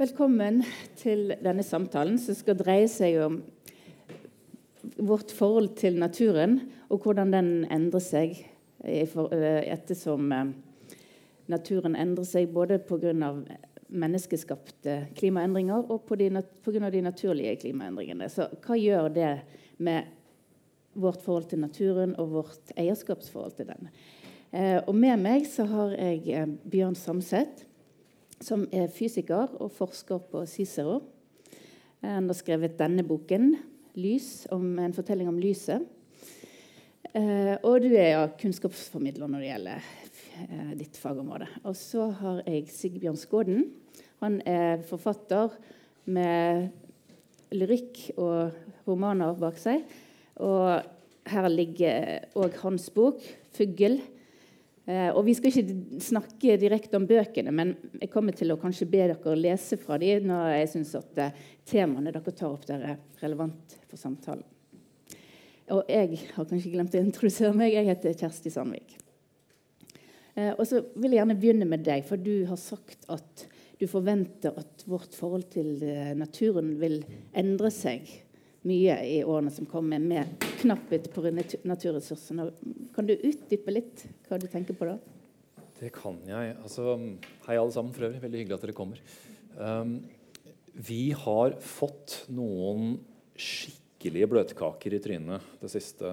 Velkommen til denne samtalen som skal dreie seg om vårt forhold til naturen, og hvordan den endrer seg ettersom naturen endrer seg både pga. menneskeskapte klimaendringer og pga. de naturlige klimaendringene. Så hva gjør det med vårt forhold til naturen og vårt eierskapsforhold til den? Og med meg så har jeg Bjørn Samset som er fysiker og forsker på Cicero. Han har skrevet denne boken, 'Lys', om en fortelling om lyset. Eh, og du er ja, kunnskapsformidler når det gjelder eh, ditt fagområde. Og så har jeg Sigbjørn Skåden. Han er forfatter med lyrikk og romaner bak seg. Og her ligger òg hans bok, 'Fugl', og Vi skal ikke snakke direkte om bøkene, men jeg kommer til å kanskje be dere lese fra dem når jeg syns at eh, temaene dere tar opp, der er relevant for samtalen. Og jeg har kanskje glemt å introdusere meg. Jeg heter Kjersti Sandvik. Eh, og så vil jeg gjerne begynne med deg, for du har sagt at du forventer at vårt forhold til naturen vil endre seg mye i årene som kommer, med knapphet på naturressursene. Kan du utdype litt hva du tenker på da? Det kan jeg. Altså, hei, alle sammen. for øvrig. Veldig hyggelig at dere kommer. Um, vi har fått noen skikkelige bløtkaker i trynet de siste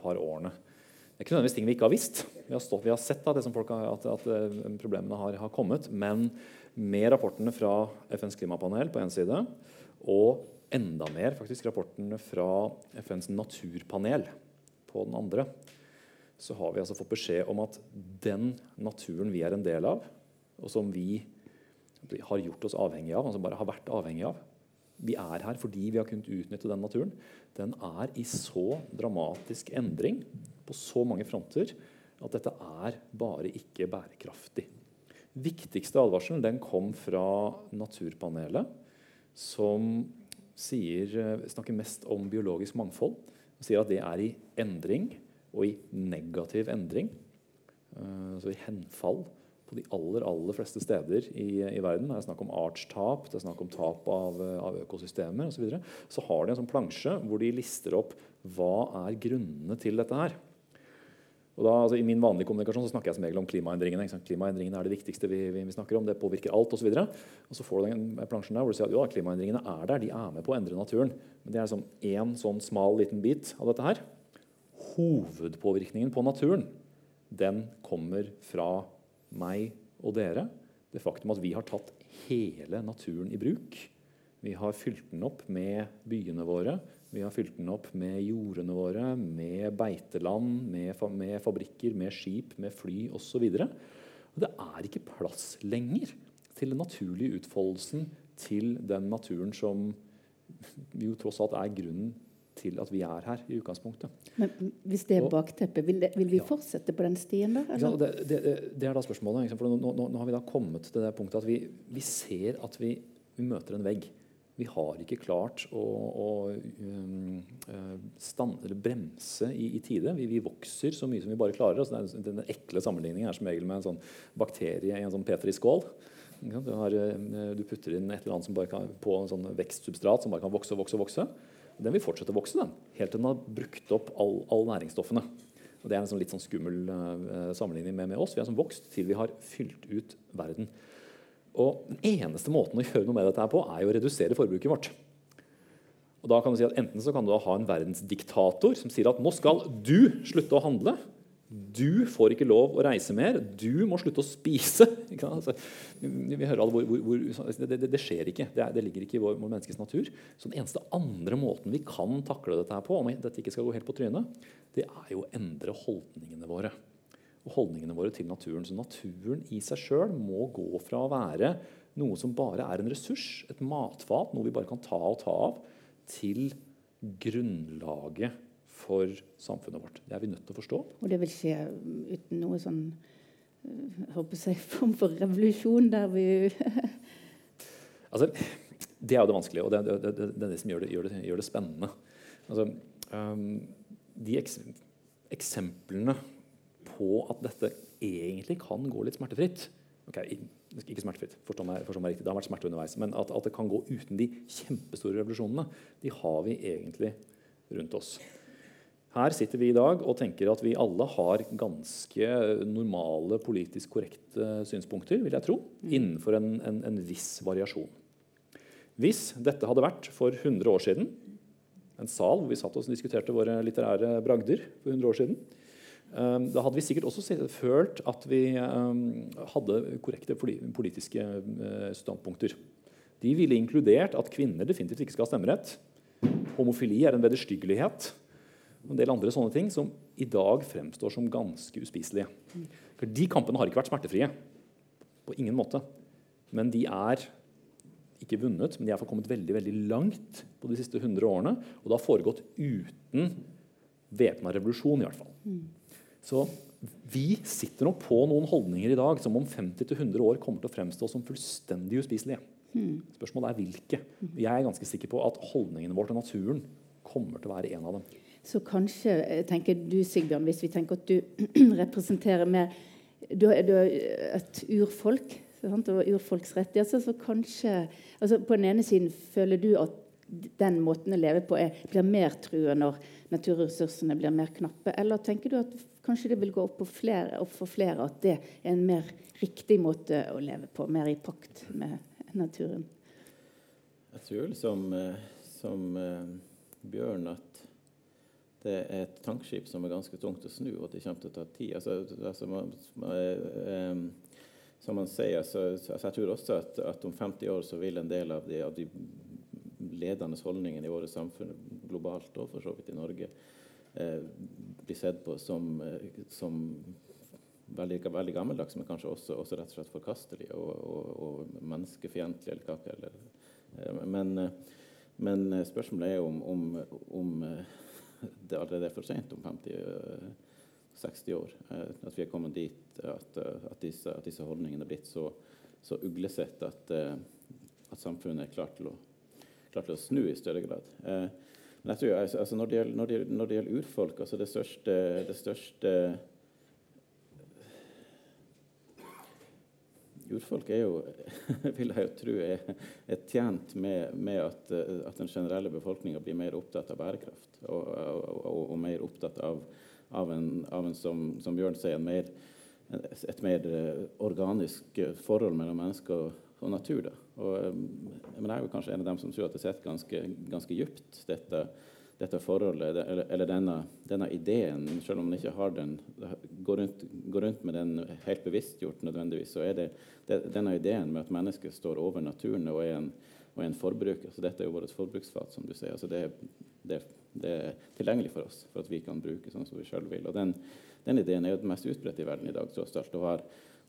par årene. Det er ikke nødvendigvis ting vi ikke har visst. Vi har, stått, vi har sett at, har, at, at, eh, problemene har, har kommet. Men med rapportene fra FNs klimapanel på én side og enda mer faktisk rapportene fra FNs naturpanel på den andre, så har vi altså fått beskjed om at den naturen vi er en del av, og som vi har gjort oss avhengig av, altså bare har vært avhengig av Vi er her fordi vi har kunnet utnytte den naturen. Den er i så dramatisk endring på så mange fronter at dette er bare ikke bærekraftig. Viktigste advarselen den kom fra Naturpanelet, som sier, eh, snakker mest om biologisk mangfold. og sier at det er i endring, og i negativ endring. Altså i henfall på de aller aller fleste steder i, i verden. Det er snakk om artstap, det er snakk om tap av, av økosystemer osv. Så, videre. så har de en sånn plansje hvor de lister opp hva er grunnene til dette her. Da, altså, I min vanlige kommunikasjon så snakker jeg som regel om klimaendringene. Klimaendringene er det viktigste vi, vi, vi snakker om. Det påvirker alt osv. Og, så og så får du den plansjen der hvor du sier at ja, klimaendringene er der. De er med på å endre naturen. Men det er liksom én sånn smal liten bit av dette her. Hovedpåvirkningen på naturen den kommer fra meg og dere. Det faktum at vi har tatt hele naturen i bruk. Vi har fylt den opp med byene våre, vi har fylt den opp med jordene våre, med beiteland, med, med fabrikker, med skip, med fly osv. Det er ikke plass lenger til den naturlige utfoldelsen til den naturen som jo tross alt er grunnen til at vi er her i utgangspunktet. Men Hvis det er bakteppet, vil, vil vi ja. fortsette på den stien da? Ja, det, det, det, er da spørsmålet. For nå, nå, nå, har vi da kommet til det punktet at vi, vi ser at vi, vi møter en vegg. Vi har ikke klart å, å um, uh, stand, bremse i, i tide. Vi, vi, vokser så mye som vi bare klarer. Altså, den, ekle sammenligningen er som regel med en sånn bakterie i en sånn Petri-skål. Du, har, uh, du, putter inn et eller annet kan, på en sånn vekstsubstrat som bare kan vokse og vokse. og vokse. Den vil fortsette å vokse den, helt til den har brukt opp all, all næringsstoffene. Og Det er en sånn litt sånn skummel uh, sammenligning med, med, oss. Vi har sånn vokst til vi har fylt ut verden. Og Den eneste måten å gjøre noe med dette her på, er jo å redusere forbruket vårt. Og da kan du si at Enten så kan du ha en verdensdiktator som sier at nå skal du slutte å handle. Du får ikke lov å reise mer. Du må slutte å spise. Altså, vi hører alle hvor, hvor, hvor det, det, det, skjer ikke. Det, det, ligger ikke i vår, vår, menneskes natur. Så den eneste andre måten vi kan takle dette her på, om dette ikke skal gå helt på trynet, det er jo å endre holdningene våre og holdningene våre til naturen. Så naturen i seg sjøl må gå fra å være noe som bare er en ressurs, et matfat, noe vi bare kan ta og ta av, til grunnlaget for samfunnet vårt. Det er vi nødt til å forstå. Og det vil skje uten noe sånn eh, jeg håper jeg, form for revolusjon der vi Altså, det er jo det vanskelige, og det, det, det, det er det som gjør det, gjør gjør spennende. Altså, um, de eks eksemplene på at dette egentlig kan gå litt smertefritt. Okay, ikke smertefritt, forstå meg, forstå meg riktig, det har vært smerte underveis. Men at, at, det kan gå uten de kjempestore revolusjonene, de har vi egentlig rundt oss. Her sitter vi i dag og tenker at vi alle har ganske normale, politisk korrekte synspunkter, vil jeg tro, mm. innenfor en, en, en viss variasjon. Hvis dette hadde vært for 100 år siden, en sal hvor vi satt oss og diskuterte våre litterære bragder for 100 år siden, da hadde vi sikkert også følt at vi ehm, hadde korrekte politiske eh, standpunkter. De ville inkludert at kvinner definitivt ikke skal ha stemmerett. Homofili er en vederstyggelighet. Og en del andre sånne ting som i dag fremstår som ganske uspiselige. For De kampene har ikke vært smertefrie. På ingen måte. Men de er ikke vunnet, men de er kommet veldig veldig langt på de siste 100 årene. Og det har foregått uten væpna revolusjon, i hvert fall. Så vi sitter nok på noen holdninger i dag som om 50-100 år kommer til å fremstå som fullstendig uspiselige. Hmm. Spørsmålet er hvilke. Jeg er ganske sikker på at holdningene våre til naturen kommer til å være en av dem. Så kanskje, eh, tenker du Sigbjørn, hvis vi tenker at du representerer mer Du er, du er et urfolk sant, og urfolksrettigheter, så kanskje altså På den ene siden føler du at den måten å leve på er, blir mer trua når naturressursene blir mer knappe? Eller tenker du at kanskje det vil gå opp, flere, opp, for flere at det er en mer riktig måte å leve på, mer i pakt med naturen? Jeg tror som, eh, som uh, Bjørn at det er et tankskip som er ganske tungt å snu, og det kommer til å ta tid. Altså, altså, man, um, som man sier, så, altså, Jeg tror også at, at, om 50 år så vil en del av de, av de ledende holdningene i våre samfunn globalt, og for så vidt i Norge, eh, blir sett på som, eh, som veldig, veldig, gammeldags, men kanskje også, også, rett og slett forkastelig og, og, og menneskefiendtlig. Eller eller, eh, men, eh, men, spørsmålet er om, om, om det allerede er for sent om 50-60 år. At vi er kommet dit at, at, disse, at disse, holdningene er blitt så, så uglesett at, at samfunnet er klart til å klart å snu i større grad. Eh, men jeg tror, altså, altså når, det gjelder, når, det gjelder, når, det gjelder, urfolk, altså det største, det største Urfolk er jo, vil jeg jo tro, er, er tjent med, med at, at, den generelle befolkninga blir mer opptatt av bærekraft. Og, og, og mer opptatt av, av, en, av en, som, som Bjørn sier, mer, et mer organisk forhold mellom mennesker og, og natur. Da. Og, men jeg er jo kanskje en av dem som tror at det sitter ganske, ganske dypt, dette, dette, forholdet, eller, eller denne, denne, ideen, selv om man ikke har den, går rundt, går rundt med den helt bevisstgjort nødvendigvis, så er det, det, denne ideen med at mennesket står over naturen og er en, og er en forbruker. Så dette er jo vårt forbruksfat, som du sier. Altså det, det, det, er tilgjengelig for oss for at vi kan bruke sånn som vi sjøl vil. Og den, den, ideen er jo den mest utbredte i verden i dag, tross alt. og har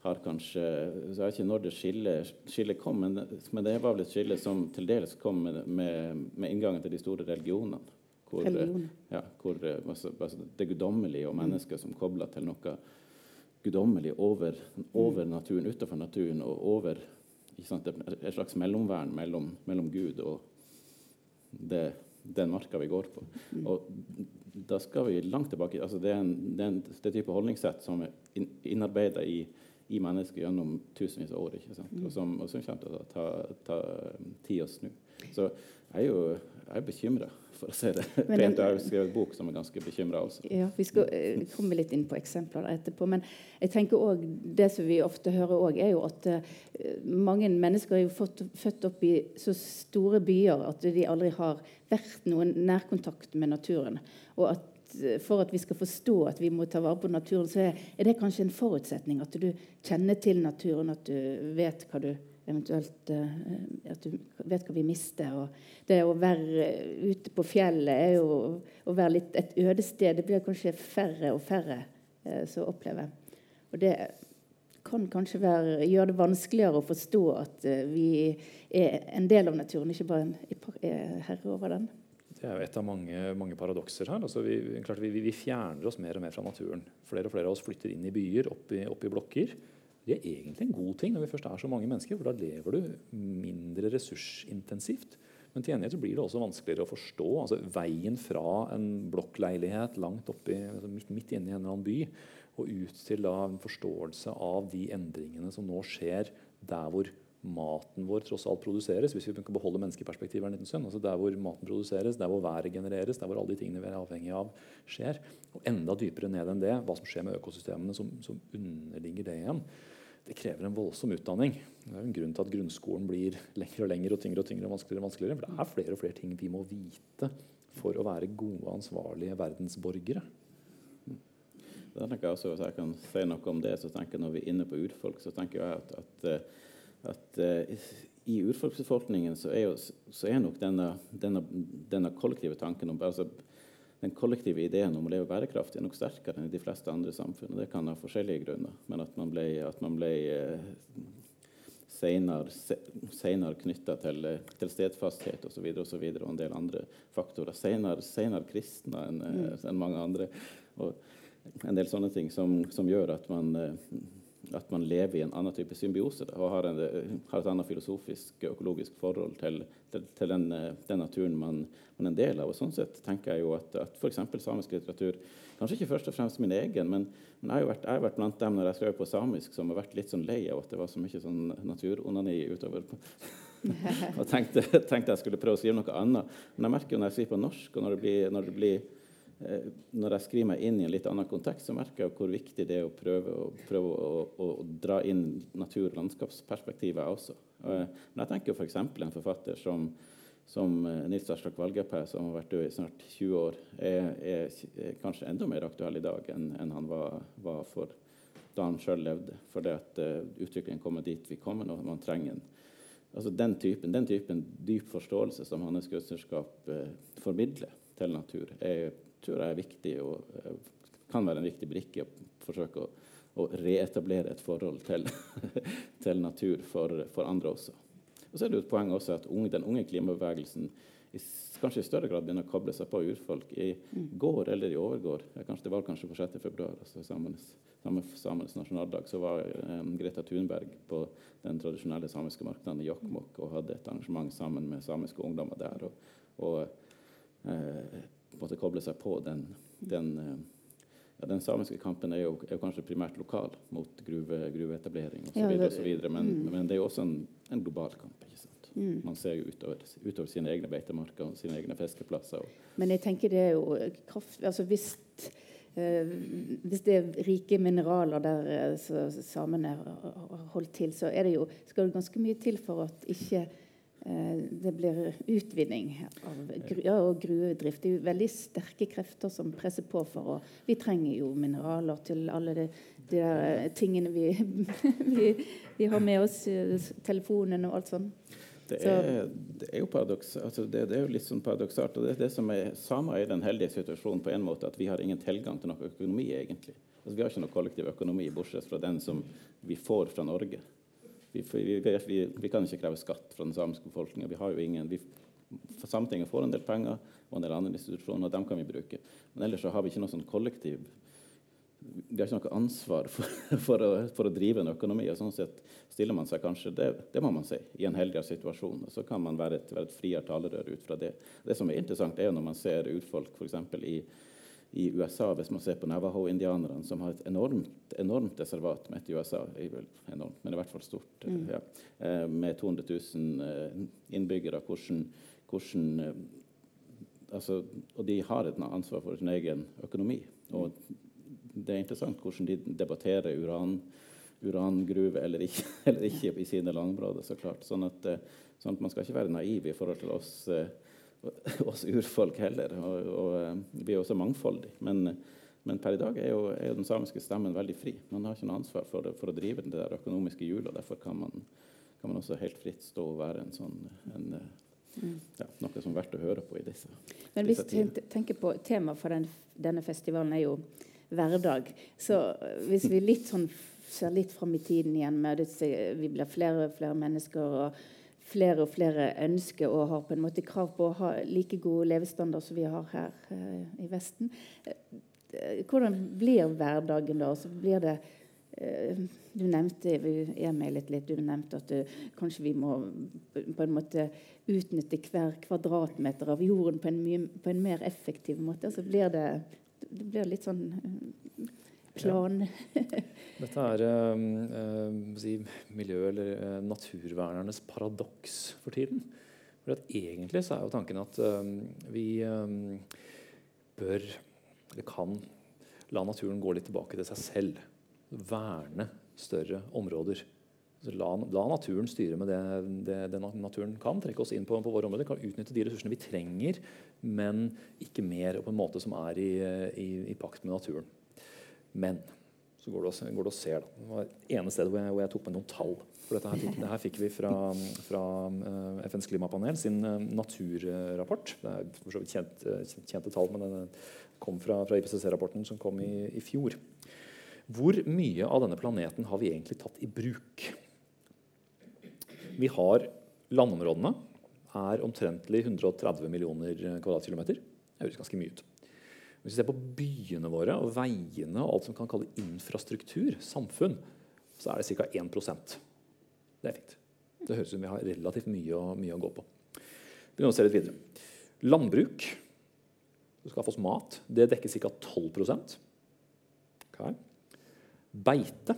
har kanskje Jeg vet ikke når det skillet, skillet kom, men, men, det var vel et skille som til dels kom med, med, med inngangen til de store religionene. Hvor, ja, hvor altså, altså det guddommelige og mennesket som kobla til noe guddommelig over, over mm. naturen, utenfor naturen, og over sant, et slags mellomvern mellom, mellom Gud og det, den marka vi går på. Mm. Og da skal vi langt tilbake. altså Det er en, det er en det type holdningssett som er innarbeida i i mennesker gjennom tusenvis av år. Og som, og som kommer til å ta, ta, tid å snu. Så jeg er jo jeg er bekymra, for å si det pent. Jeg har skrevet bok som er ganske bekymra også. Ja, Vi skal uh, komme litt inn på eksempler etterpå. Men jeg tenker også, det som vi ofte hører òg, er jo at uh, mange mennesker er jo fått, født opp i så store byer at de aldri har vært noen nærkontakt med naturen. Og at for at vi skal forstå at vi må ta vare på naturen, så er det kanskje en forutsetning at du kjenner til naturen, at du vet hva du eventuelt eh, at du vet hva vi mister. Og det å være ute på fjellet er jo å være litt et øde sted. Det blir kanskje færre og færre eh, som opplever. Og det kan kanskje være, gjøre det vanskeligere å forstå at eh, vi er en del av naturen, ikke bare en herre over den. Det er jo et av mange, mange paradokser her. Altså vi, vi, vi, fjerner oss mer og mer fra naturen. Flere og flere av oss flytter inn i byer, opp i, opp i, blokker. Det er egentlig en god ting når vi først er så mange mennesker, for da lever du mindre ressursintensivt. Men til gjengjeld blir det også vanskeligere å forstå altså veien fra en blokkleilighet langt oppi, altså midt, midt inne i en eller annen by og ut til da, en forståelse av de endringene som nå skjer der hvor maten vår tross alt produseres, hvis vi kan beholde menneskeperspektivet en altså der hvor maten produseres, der hvor været genereres, der hvor alle de tingene vi er avhengig av, skjer. Og enda dypere ned enn det, hva som skjer med økosystemene som, som underligger det igjen. Det krever en voldsom utdanning. Det er jo en grunn til at grunnskolen blir lengre og lengre og tyngre og tyngre og vanskeligere og vanskeligere. For det er flere og flere ting vi må vite for å være gode, ansvarlige verdensborgere. Da tenker jeg også, Hvis jeg kan si noe om det, så tenker jeg når vi er inne på urfolk, så tenker jeg at, at eh, at uh, i urfolksbefolkningen så er, jo, så er nok denne, denne, denne, kollektive tanken om altså, den kollektive ideen om å leve bærekraftig er nok sterkere enn i de fleste andre samfunn. og Det kan ha forskjellige grunner, men at man ble, at man ble uh, senere knytta til, til stedfasthet osv. Og, så videre, og en del andre faktorer. Senere kristne enn mm. en mange andre. Og en del sånne ting som, som gjør at man uh, at man lever i en annen type symbiose og har, en, har et annet filosofisk økologisk forhold til, til, til den, den, naturen man, man, er en del av. Og sånn sett tenker jeg jo at, at f.eks. samisk litteratur Kanskje ikke først og fremst min egen, men, men jeg, har vært, jeg har vært blant dem når jeg skrev på samisk, som har vært litt sånn lei av at det var så mye sånn naturonani utover. og tenkte, tenkte jeg skulle prøve å skrive noe annet. Men jeg merker jo når jeg skriver på norsk, og når det blir, når det blir Eh, når jeg skriver meg inn i en litt annen kontekst, så merker jeg hvor viktig det er å prøve, å, prøve å, å, å, dra inn natur- og landskapsperspektivet også. Eh, men jeg tenker f.eks. En forfatter som, som eh, Nils Aslak Valgapää, som har vært død i snart 20 år, er, er, kanskje enda mer aktuell i dag enn, enn han var, var, for da han sjøl levde. For det at utviklingen kommer dit vi kommer og man trenger en altså den typen, den typen dyp forståelse som hans kunstnerskap eh, formidler til natur, er tror jeg er viktig og eh, kan være en viktig brikke å forsøke å, reetablere et forhold til, til natur for, for, andre også. Og så er det jo et poeng også at unge, den unge klimabevegelsen i, kanskje i større grad begynner å koble seg på urfolk. I går eller i overgår, kanskje, det var kanskje på 6. februar, altså samenes, samenes nasjonaldag, så var um, Greta Thunberg på den tradisjonelle samiske marknaden i Jokkmokk og hadde et arrangement sammen med samiske ungdommer der. og, og eh, på en måte koble seg på den, den, eh, ja, den samiske kampen er jo, er jo, kanskje primært lokal mot gruve, gruveetablering osv. Ja, men, mm. men det er jo også en, en global kamp. ikke sant? Mm. Man ser jo utover, utover, sine egne beitemarker og sine egne fiskeplasser. Men jeg tenker det er jo kraft... Altså hvis, eh, hvis det er rike mineraler der eh, samene har holdt til, så er det jo, skal det ganske mye til for at ikke det blir utvinning av ja, og gruvedrift. Det er jo veldig sterke krefter som presser på for å Vi trenger jo mineraler til alle de, de der eh, tingene vi, vi, vi, har med oss, eh, telefonen og alt sånt. Det er, det er, jo paradoks, altså det, det, er jo litt sånn paradoksalt. og det, det som er Samer er i den heldige situasjonen på en måte at vi har ingen tilgang til noe økonomi. egentlig. Altså Vi har ikke noe kollektiv økonomi bortsett fra den som vi får fra Norge. Vi, vi, vi, vi, kan ikke kreve skatt fra den samiske befolkninga. Vi Sametinget får en del penger, og en del andre institusjoner, og dem kan vi bruke. Men ellers så har vi ikke noe sånn kollektiv Vi har ikke noe ansvar for, for, å, for, å, drive en økonomi. og sånn sett stiller man seg kanskje, Det, det må man si, i en heldigere situasjon. og Så kan man være et, være et friere talerør ut fra det. Det som er interessant, er jo når man ser urfolk f.eks. i i USA, hvis man ser på Navajo-indianerne, som har et enormt, enormt reservat med et USA, enormt, men i hvert fall stort, mm. ja, eh, med 200 000 eh, innbyggere, hvordan, hvordan eh, altså, Og de har et ansvar for sin egen økonomi. Og det er interessant hvordan de debatterer uran, urangruve eller ikke, eller ikke i sine landområder, så klart. Sånn at, sånn at, man skal ikke være naiv i forhold til oss oss urfolk heller. Og, og, eh, vi er også mangfoldige. Men, men, per i dag er jo, er den samiske stemmen veldig fri. Man har ikke noe ansvar for, for å drive det der økonomiske hjulet. Derfor kan man, kan man, også helt fritt stå og være en sånn en, mm. ja, noe som er verdt å høre på i disse Men hvis disse tenker på Temaet for den, denne festivalen er jo hverdag. Så hvis vi litt sånn, ser litt fram i tiden igjen med vi blir flere og flere mennesker og flere og flere ønsker og har på en måte krav på å ha like god levestandard som vi har her eh, i Vesten. Uh, hvordan blir hverdagen da? Så blir det eh, Du nevnte e-mailet litt, du nevnte at kanskje vi må på en måte utnytte hver kvadratmeter av jorden på en, mye, på en mer effektiv måte. Så blir det, det blir litt sånn plan. Dette er eh, eh, si, miljø- eller eh, naturvernernes paradoks for tiden. For at egentlig så er jo tanken at eh, vi eh, bør, eller kan, la naturen gå litt tilbake til seg selv. Verne større områder. Så la, la naturen styre med det, det, det naturen kan. Trekke oss inn på, på våre områder. Kan utnytte de ressursene vi trenger, men ikke mer og på en måte som er i, i, i pakt med naturen. Men så går det og, går det og ser. Da. Det var det ene stedet hvor jeg, hvor jeg, tok med noen tall. For dette her fikk, det fikk vi fra, fra uh, FNs klimapanel sin uh, naturrapport. Det er for så vidt kjent, uh, kjente tall, men den kom fra, fra IPCC-rapporten som kom i, i fjor. Hvor mye av denne planeten har vi egentlig tatt i bruk? Vi har landområdene er omtrentlig 130 millioner kvadratkilometer. Det høres ganske mye ut. Hvis vi ser på byene våre og veiene og alt som kan kalle infrastruktur, samfunn, så er det ca. 1% Det er fint. Det høres ut som vi har relativt mye mye å gå på. Vi må se litt videre. Landbruk, å skaffe oss mat, det dekker ca. 12 okay. Beite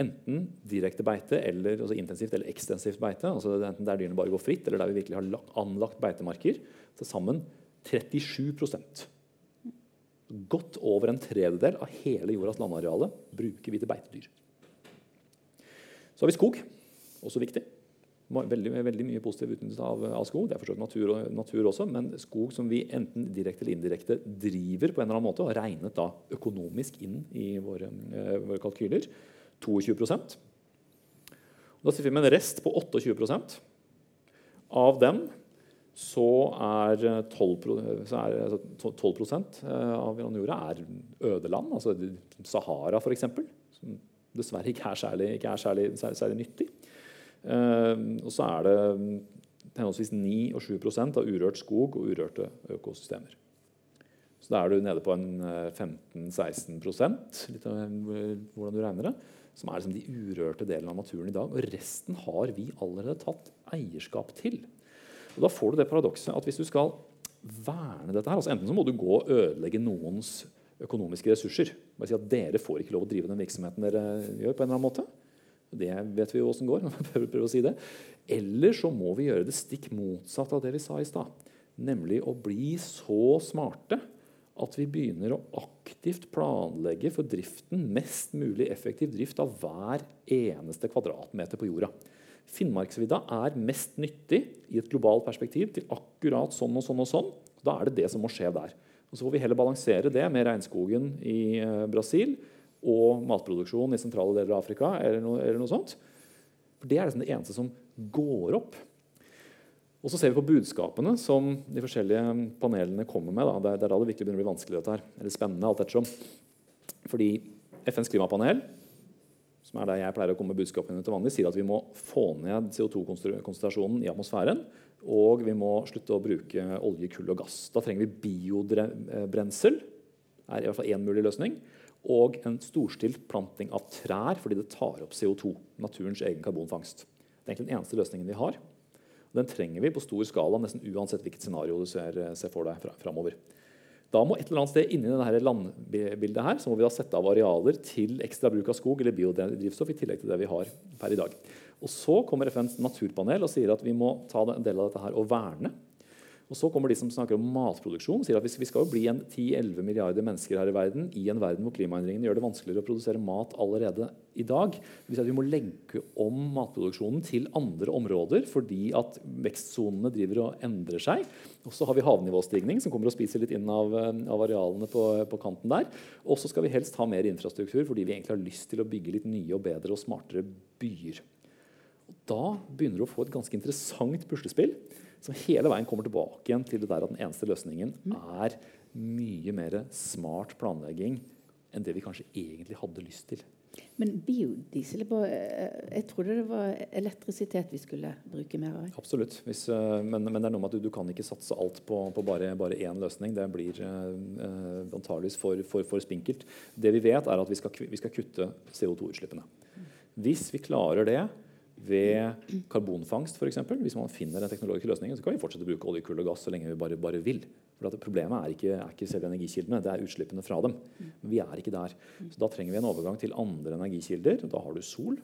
enten direkte beite, eller, altså intensivt eller ekstensivt beite. altså Enten der dyrene bare går fritt, eller der vi virkelig har anlagt beitemarker. Til sammen 37 Godt over en tredjedel av hele jordas landareale bruker vi til beitedyr. Så har vi skog, også viktig. Veldig, veldig mye positiv utnyttelse av, av, skog. Det er forstått natur, natur også, men skog som vi enten direkte eller indirekte driver på en eller annen måte, og regnet da økonomisk inn i våre, eh, våre kalkyler. 22% Da sitter vi med en rest på 28% Av dem så er 12, så er 12 eh, av jorda er ødeland. Altså Sahara, f.eks. Som dessverre ikke er særlig, ikke er særlig, særlig, særlig nyttig. Eh, og så er det henholdsvis 9 og 7% av urørt skog og urørte økosystemer. Så da er du nede på en 15-16 eh, litt av hvordan du regner det som er liksom de urørte delene av naturen i dag. Og resten har vi allerede tatt eierskap til. Og Da får du det paradokset at hvis du skal verne dette her, altså Enten så må du gå og ødelegge noens økonomiske ressurser. Bare si at Dere får ikke lov å drive den virksomheten dere gjør. på en eller annen måte. Det vet vi jo åssen går. prøver å si det. Eller så må vi gjøre det stikk motsatt av det vi sa i stad. Nemlig å bli så smarte at vi begynner å aktivt planlegge for driften, mest mulig effektiv drift av hver eneste kvadratmeter på jorda. Finnmarksvidda er mest nyttig i et globalt perspektiv til akkurat sånn og sånn. og sånn. Da er det det som må skje der. Og Så får vi heller balansere det med regnskogen i eh, Brasil og matproduksjon i sentrale deler av Afrika. eller noe, eller noe sånt. For Det er liksom det eneste som går opp. Og så ser vi på budskapene som de forskjellige panelene kommer med. Da. Det, er, da det virkelig begynner å bli vanskelig, dette her. Eller spennende, alt ettersom. Fordi FNs klimapanel, som er der jeg pleier å komme med budskapene til vanlig, sier at vi må få ned CO2-konsentrasjonen i atmosfæren. Og vi må slutte å bruke olje, kull og gass. Da trenger vi biobrensel. er i hvert fall én mulig løsning. Og en storstilt planting av trær fordi det tar opp CO2. Naturens egen karbonfangst. Det er egentlig den eneste løsningen vi har. Den trenger vi på stor skala nesten uansett hvilket scenario du ser, ser for deg framover. Da må et eller annet sted inni dette landbildet her, så må vi da sette av arealer til ekstra bruk av skog eller biodrivstoff i tillegg til det vi har per i dag. Og Så kommer FNs naturpanel og sier at vi må ta en del av dette her og verne. Og så kommer de som snakker om matproduksjon, sier at hvis vi skal jo bli en 10-11 milliarder mennesker her i verden i en verden hvor klimaendringene gjør det vanskeligere å produsere mat allerede i dag. Det at vi må legge om matproduksjonen til andre områder fordi at vekstsonene driver og endrer seg. Og så har vi havnivåstigning som kommer og spiser litt inn av, av arealene på, på, kanten der. Og så skal vi helst ha mer infrastruktur fordi vi egentlig har lyst til å bygge litt nye og bedre og smartere byer. Og da begynner du å få et ganske interessant puslespill som hele veien kommer tilbake igjen til det der at den eneste løsningen er mye mer smart planlegging enn det vi kanskje egentlig hadde lyst til. Men biodiesel eh, Jeg trodde det var elektrisitet vi skulle bruke mer av? Absolutt. Hvis, eh, men, men, det er noe med at du, du kan ikke satse alt på, på bare, bare, én løsning. Det blir eh, antageligvis for, for, for, spinkelt. Det vi vet, er at vi skal, vi skal kutte CO2-utslippene. Hvis vi klarer det ved karbonfangst f.eks. Hvis man finner en teknologisk løsning, så kan vi fortsette å bruke olje, kull og gass så lenge vi bare, bare vil. For Problemet er ikke, er ikke, selve energikildene, det er utslippene fra dem. Men vi er ikke der. Så Da trenger vi en overgang til andre energikilder. Da har du sol,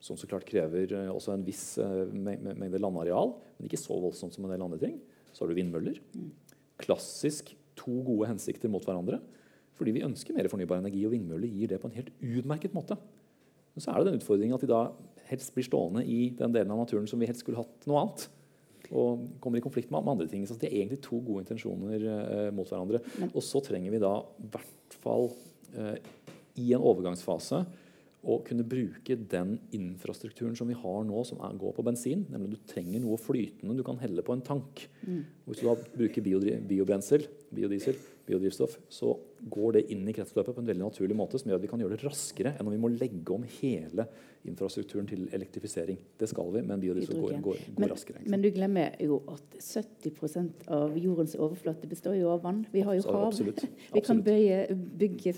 som så klart krever eh, også en viss uh, mengde landareal, men ikke så voldsomt som en del andre ting. Så har du vindmøller. Klassisk to gode hensikter mot hverandre. Fordi vi ønsker mer fornybar energi, og vindmøller gir det på en helt utmerket måte. Men så er det den utfordringen at de da helst blir stående i den delen av naturen som vi helst skulle hatt noe annet. Og kommer i konflikt med, andre ting. Så det er egentlig to gode intensjoner eh, mot hverandre. Og så trenger vi da i hvert fall eh, i en overgangsfase å kunne bruke den infrastrukturen som vi har nå, som er, går på bensin. nemlig Du trenger noe flytende du kan helle på en tank. Mm. Hvis du da bruker biobrensel, biodiesel, biodrivstoff, så går det inn i kretsløpet på en veldig naturlig måte som gjør at vi kan gjøre det raskere enn om vi må legge om hele infrastrukturen til elektrifisering. Det skal vi, men biodrivstoff går, går, går men, raskere. Men du glemmer jo at 70% av jordens overflate består jo av vann. Vi har jo hav. Absolutt. Vi kan bøye, bygge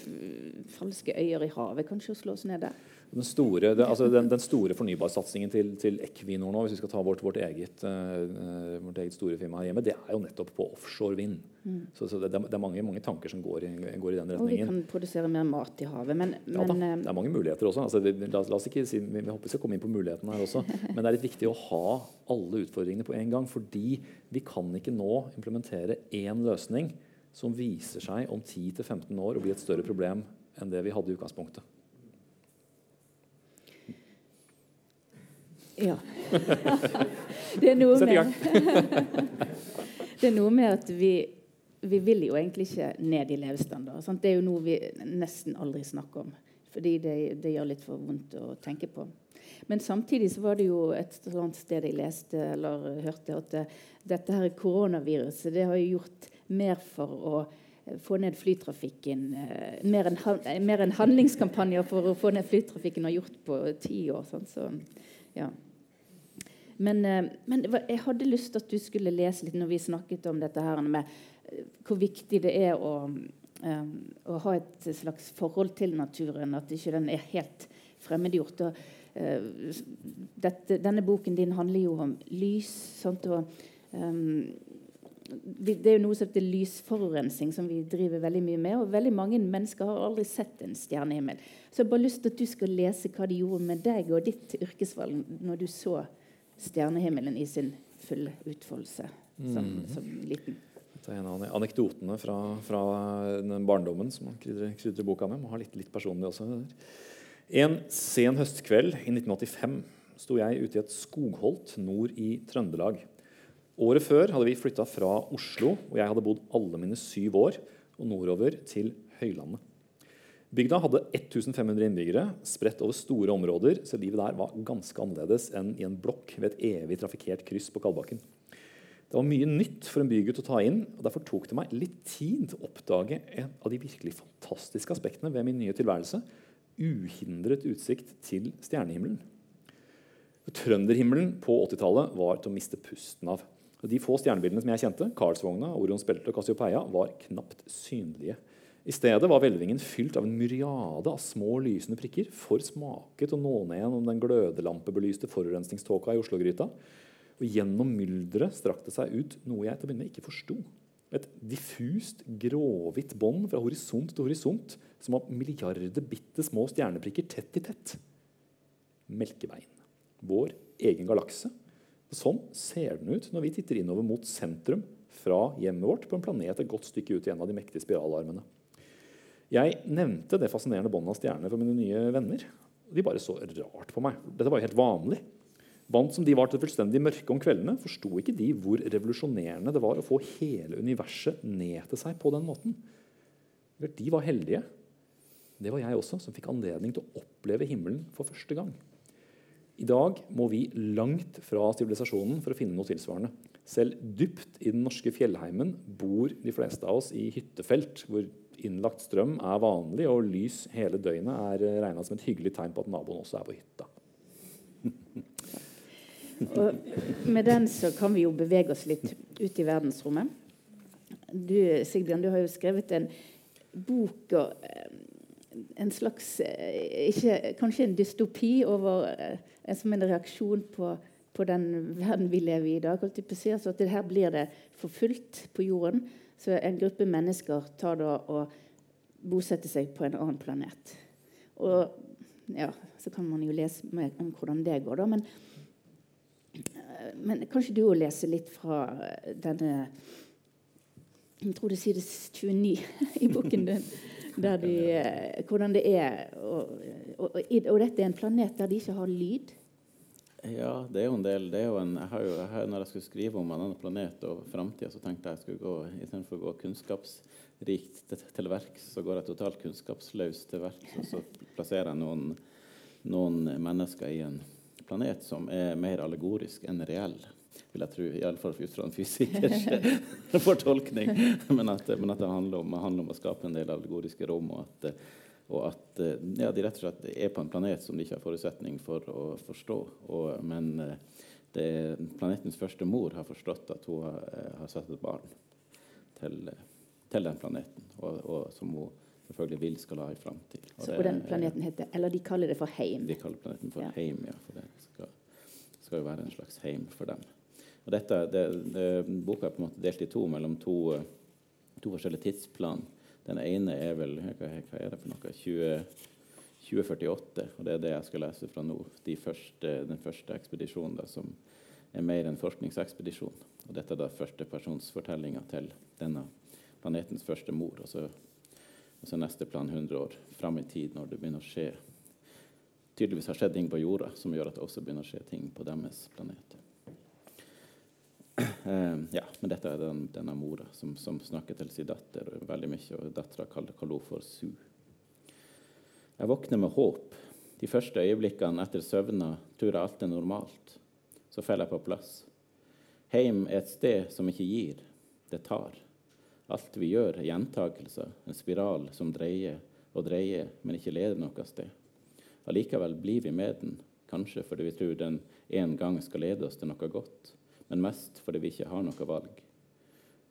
falske øyer i havet, kanskje, og slå oss ned der. Den store, det, altså den, den store fornybarsatsingen til, til Equinor nå, hvis vi skal ta vårt, vårt, eget, uh, vårt eget, store firma her hjemme, det er jo nettopp på offshore vind. Mm. Så, så det, det, er mange, mange, tanker som går i, går i, den retningen. Og vi kan produsere mer mat i havet. Men, ja, men, da, det er mange muligheter også. Altså, vi, la, la, oss ikke si, vi, vi håper vi skal komme inn på mulighetene her også. Men det er litt viktig å ha alle utfordringene på en gang. Fordi vi kan ikke nå implementere én løsning som viser seg om 10-15 år å bli et større problem enn det vi hadde i utgangspunktet. Ja. det, er noe med, det er noe med at vi, vi vil jo egentlig ikke ned i levestandard. Sant? Det er jo noe vi nesten aldri snakker om. Fordi det, det, gjør litt for vondt å tenke på. Men samtidig så var det jo et sånt sted jeg leste eller hørte at det, dette her koronaviruset det har jo gjort mer for å få ned flytrafikken eh, mer enn, mer enn handlingskampanjer for å få ned flytrafikken har gjort på ti år. Sånn, så, ja. Men, eh, men, jeg hadde lyst til at du skulle lese litt når vi snakket om dette her med eh, hvor viktig det er å, um, å ha et slags forhold til naturen. At ikke den er helt fremmedgjort. Og, dette, denne boken din handler jo om lys. Sant? Og, um, det er jo noe som heter lysforurensning, som vi driver veldig mye med. Og veldig mange mennesker har aldri sett en stjernehimmel. Så jeg har bare lyst til at du skal lese hva de gjorde med deg og ditt yrkesvalg når du så stjernehimmelen i sin fulle utfoldelse som, mm. som liten. Dette er en av anekdotene fra, fra den barndommen som man krydrer, krydrer boka med. Man har litt, litt personlig også. En sen høstkveld i 1985 sto jeg ute i et skogholt nord i Trøndelag. Året før hadde vi flytta fra Oslo, og jeg hadde bodd alle mine syv år, og nordover til Høylandet. Bygda hadde 1500 innbyggere spredt over store områder, så livet der var ganske annerledes enn i en blokk ved et evig trafikkert kryss på Kalbakken. Det var mye nytt for en bygutt å ta inn, og derfor tok det meg litt tid å oppdage en av de virkelig fantastiske aspektene ved min nye tilværelse uhindret utsikt til stjernehimmelen. Trønderhimmelen på 80-tallet var til å miste pusten av. De få stjernebildene som jeg kjente, Karlsvogna, Orions belte og Cassiopeia, var knapt synlige. I stedet var hvelvingen fylt av en myriade av små, lysende prikker, for smaket å nå ned gjennom den glødelampebelyste forurensningståka i Oslo-gryta. Og gjennom mylderet strakk det seg ut noe jeg til å begynne med ikke forsto. Et diffust, gråhvitt bånd fra horisont til horisont som var milliarder bitte små stjerneprikker tett i tett. Melkeveien. Vår egen galakse. Sånn ser den ut når vi titter innover mot sentrum fra hjemmet vårt på en planet et godt stykke ut i en av de mektige spiralarmene. Jeg nevnte det fascinerende båndet av stjerner for mine nye venner. De bare så rart på meg. Dette var jo helt vanlig. Vant som de var til fullstendig mørke om kveldene, forsto ikke de hvor revolusjonerende det var å få hele universet ned til seg på den måten. De var heldige. Det var jeg også, som fikk anledning til å oppleve himmelen for første gang. I dag må vi langt fra sivilisasjonen for å finne noe tilsvarende. Selv dypt i den norske fjellheimen bor de fleste av oss i hyttefelt hvor innlagt strøm er vanlig, og lys hele døgnet er eh, regna som et hyggelig tegn på at naboen også er på hytta. og med den så kan vi jo bevege oss litt ut i verdensrommet. Du, Sigbjørn, du har jo skrevet en bok og, eh, en slags eh, ikke, Kanskje en dystopi over, som en reaksjon på, på, den verden vi lever i i dag. Altså at her blir det forfulgt på jorden. Så en gruppe mennesker tar da og bosetter seg på en annen planet. Og ja, Så kan man jo lese mer om hvordan det går, da. Men, eh, men kanskje du òg leser litt fra denne Jeg tror det sies side 29 i boken din de, eh, hvordan det er. Og, og, og, dette er en planet der de ikke har lyd. Ja, det er jo en del. det jo en, jeg har jo, jeg har, Når jeg skulle skrive om en annen planet og framtida, så tenkte jeg jeg skulle gå istedenfor å gå kunnskapsrikt til, til verks, så går jeg totalt kunnskapsløst til verks. Og så plasserer jeg noen, noen mennesker i en planet som er mer allegorisk enn reell vil jeg tro, iallfall ut fra en fysikers fortolkning. Men at, men at det handler om, handler om, å skape en del allegoriske rom, og at, og at ja, de rett og slett er på en planet som de ikke har forutsetning for å forstå. Og, men det, planetens første mor har forstått at hun har, har satt et barn til, til den planeten, og, og, som hun selvfølgelig vil skal ha i framtid. Så på den planeten heter Eller de kaller det for Heim? De kaller planeten for ja. Heim, ja. For det skal, skal jo være en slags heim for dem. Og dette, det, det, boka er på en måte delt i to mellom to, to forskjellige tidsplan. Den ene er vel hva, hva er det for noe? 20, 2048, og det er det jeg skal lese fra nå. De første, den første ekspedisjonen da, som er mer en forskningsekspedisjon. Og dette er da førstepersonsfortellinga til denne planetens første mor. Og så, og så neste plan 100 år fram i tid, når det begynner å skje tydeligvis har skjedd ting på jorda som gjør at det også begynner å skje ting på deres planet. Uh, ja, men dette er den, denne mora som, som, snakker til sin datter veldig mye, og dattera kaller henne for Su. Jeg våkner med håp. De første øyeblikkene etter søvna tror jeg alt er normalt. Så faller jeg på plass. Heim er et sted som ikke gir, det tar. Alt vi gjør, er gjentakelser, en spiral som dreier og dreier, men ikke leder noe sted. Allikevel blir vi med den, kanskje fordi vi tror den en gang skal lede oss til noe godt men mest fordi vi ikke har noe valg.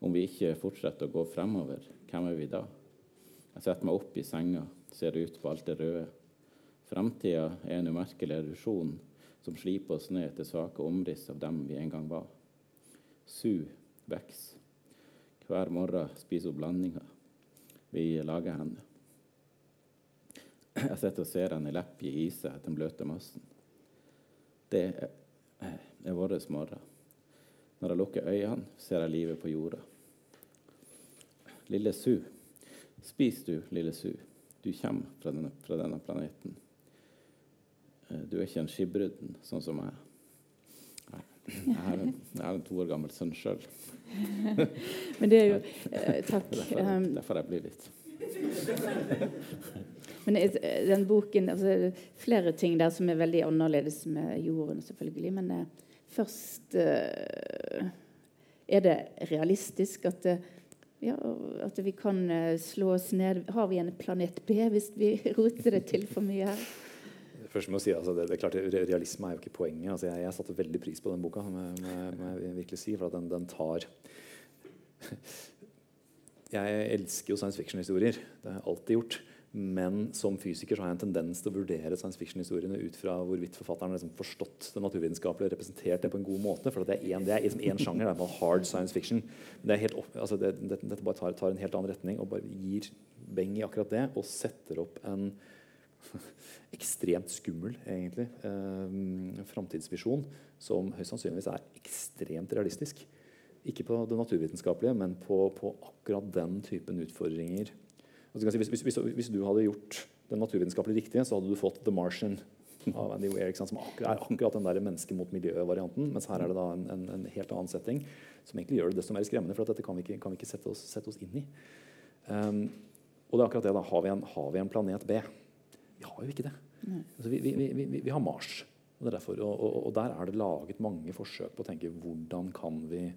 Om vi ikke fortsetter å gå fremover, hvem er vi da? Jeg setter meg opp i senga, ser ut på alt det røde. Fremtida er en umerkelig erosjon som sliper oss ned til svake omriss av dem vi en gang var. Su vokser. Hver morgen spiser hun blandinger. Vi lager henne. Jeg sitter og ser henne leppe i seg den bløte massen. Det er, er vår morgen. Når jeg lukker øynene, ser jeg livet på jorda. Lille Su, spis du, lille Su. Du kommer fra denne, fra denne planeten. Eh, du er ikke en skipbrudden, sånn som jeg. Jeg er en, jeg er en to år gammel sønn sjøl. Men det er jo eh, Takk. Derfor, um, derfor jeg blir litt Men den boken altså, Flere ting der som er veldig annerledes med jorden, selvfølgelig. Men eh, først uh, Er det realistisk at, det, ja, at vi kan uh, slå oss ned Har vi en planet B hvis vi roter det til for mye her? Først må jeg si, altså, det, det, er klart, Realisme er jo ikke poenget. Altså, jeg, jeg satte veldig pris på den boka. Må, jeg virkelig si, for den, den tar Jeg elsker jo science fiction-historier. Det har jeg alltid gjort. Men som fysiker har jeg en tendens til å vurdere science fiction-historiene ut fra hvorvidt forfatteren har liksom forstått det naturvitenskapelige og representert det på en god måte. For det er det er liksom sjanger, det er hard science fiction. Det er helt opp, altså det, det, dette bare tar, tar, en helt annen retning og bare gir beng i akkurat det. Og setter opp en ekstremt skummel egentlig, eh, framtidsvisjon som høyst sannsynligvis er ekstremt realistisk. Ikke på det naturvitenskapelige, men på, på akkurat den typen utfordringer Si, hvis, hvis, hvis, du hadde gjort den naturvitenskapelig riktige, så hadde du fått The Martian av Andy Weir, som er akkurat den der menneske mot miljø-varianten. Mens her er det da en, en, en, helt annen setting som egentlig gjør det desto mer skremmende. For dette kan vi ikke, kan vi ikke sette, oss, sette, oss, inn i. Um, og det er akkurat det. da, Har vi en, har vi en planet B? Vi har jo ikke det. Altså, vi, vi, vi, vi, har Mars. Og, derfor, og, og, og, der er det laget mange forsøk på å tenke hvordan kan vi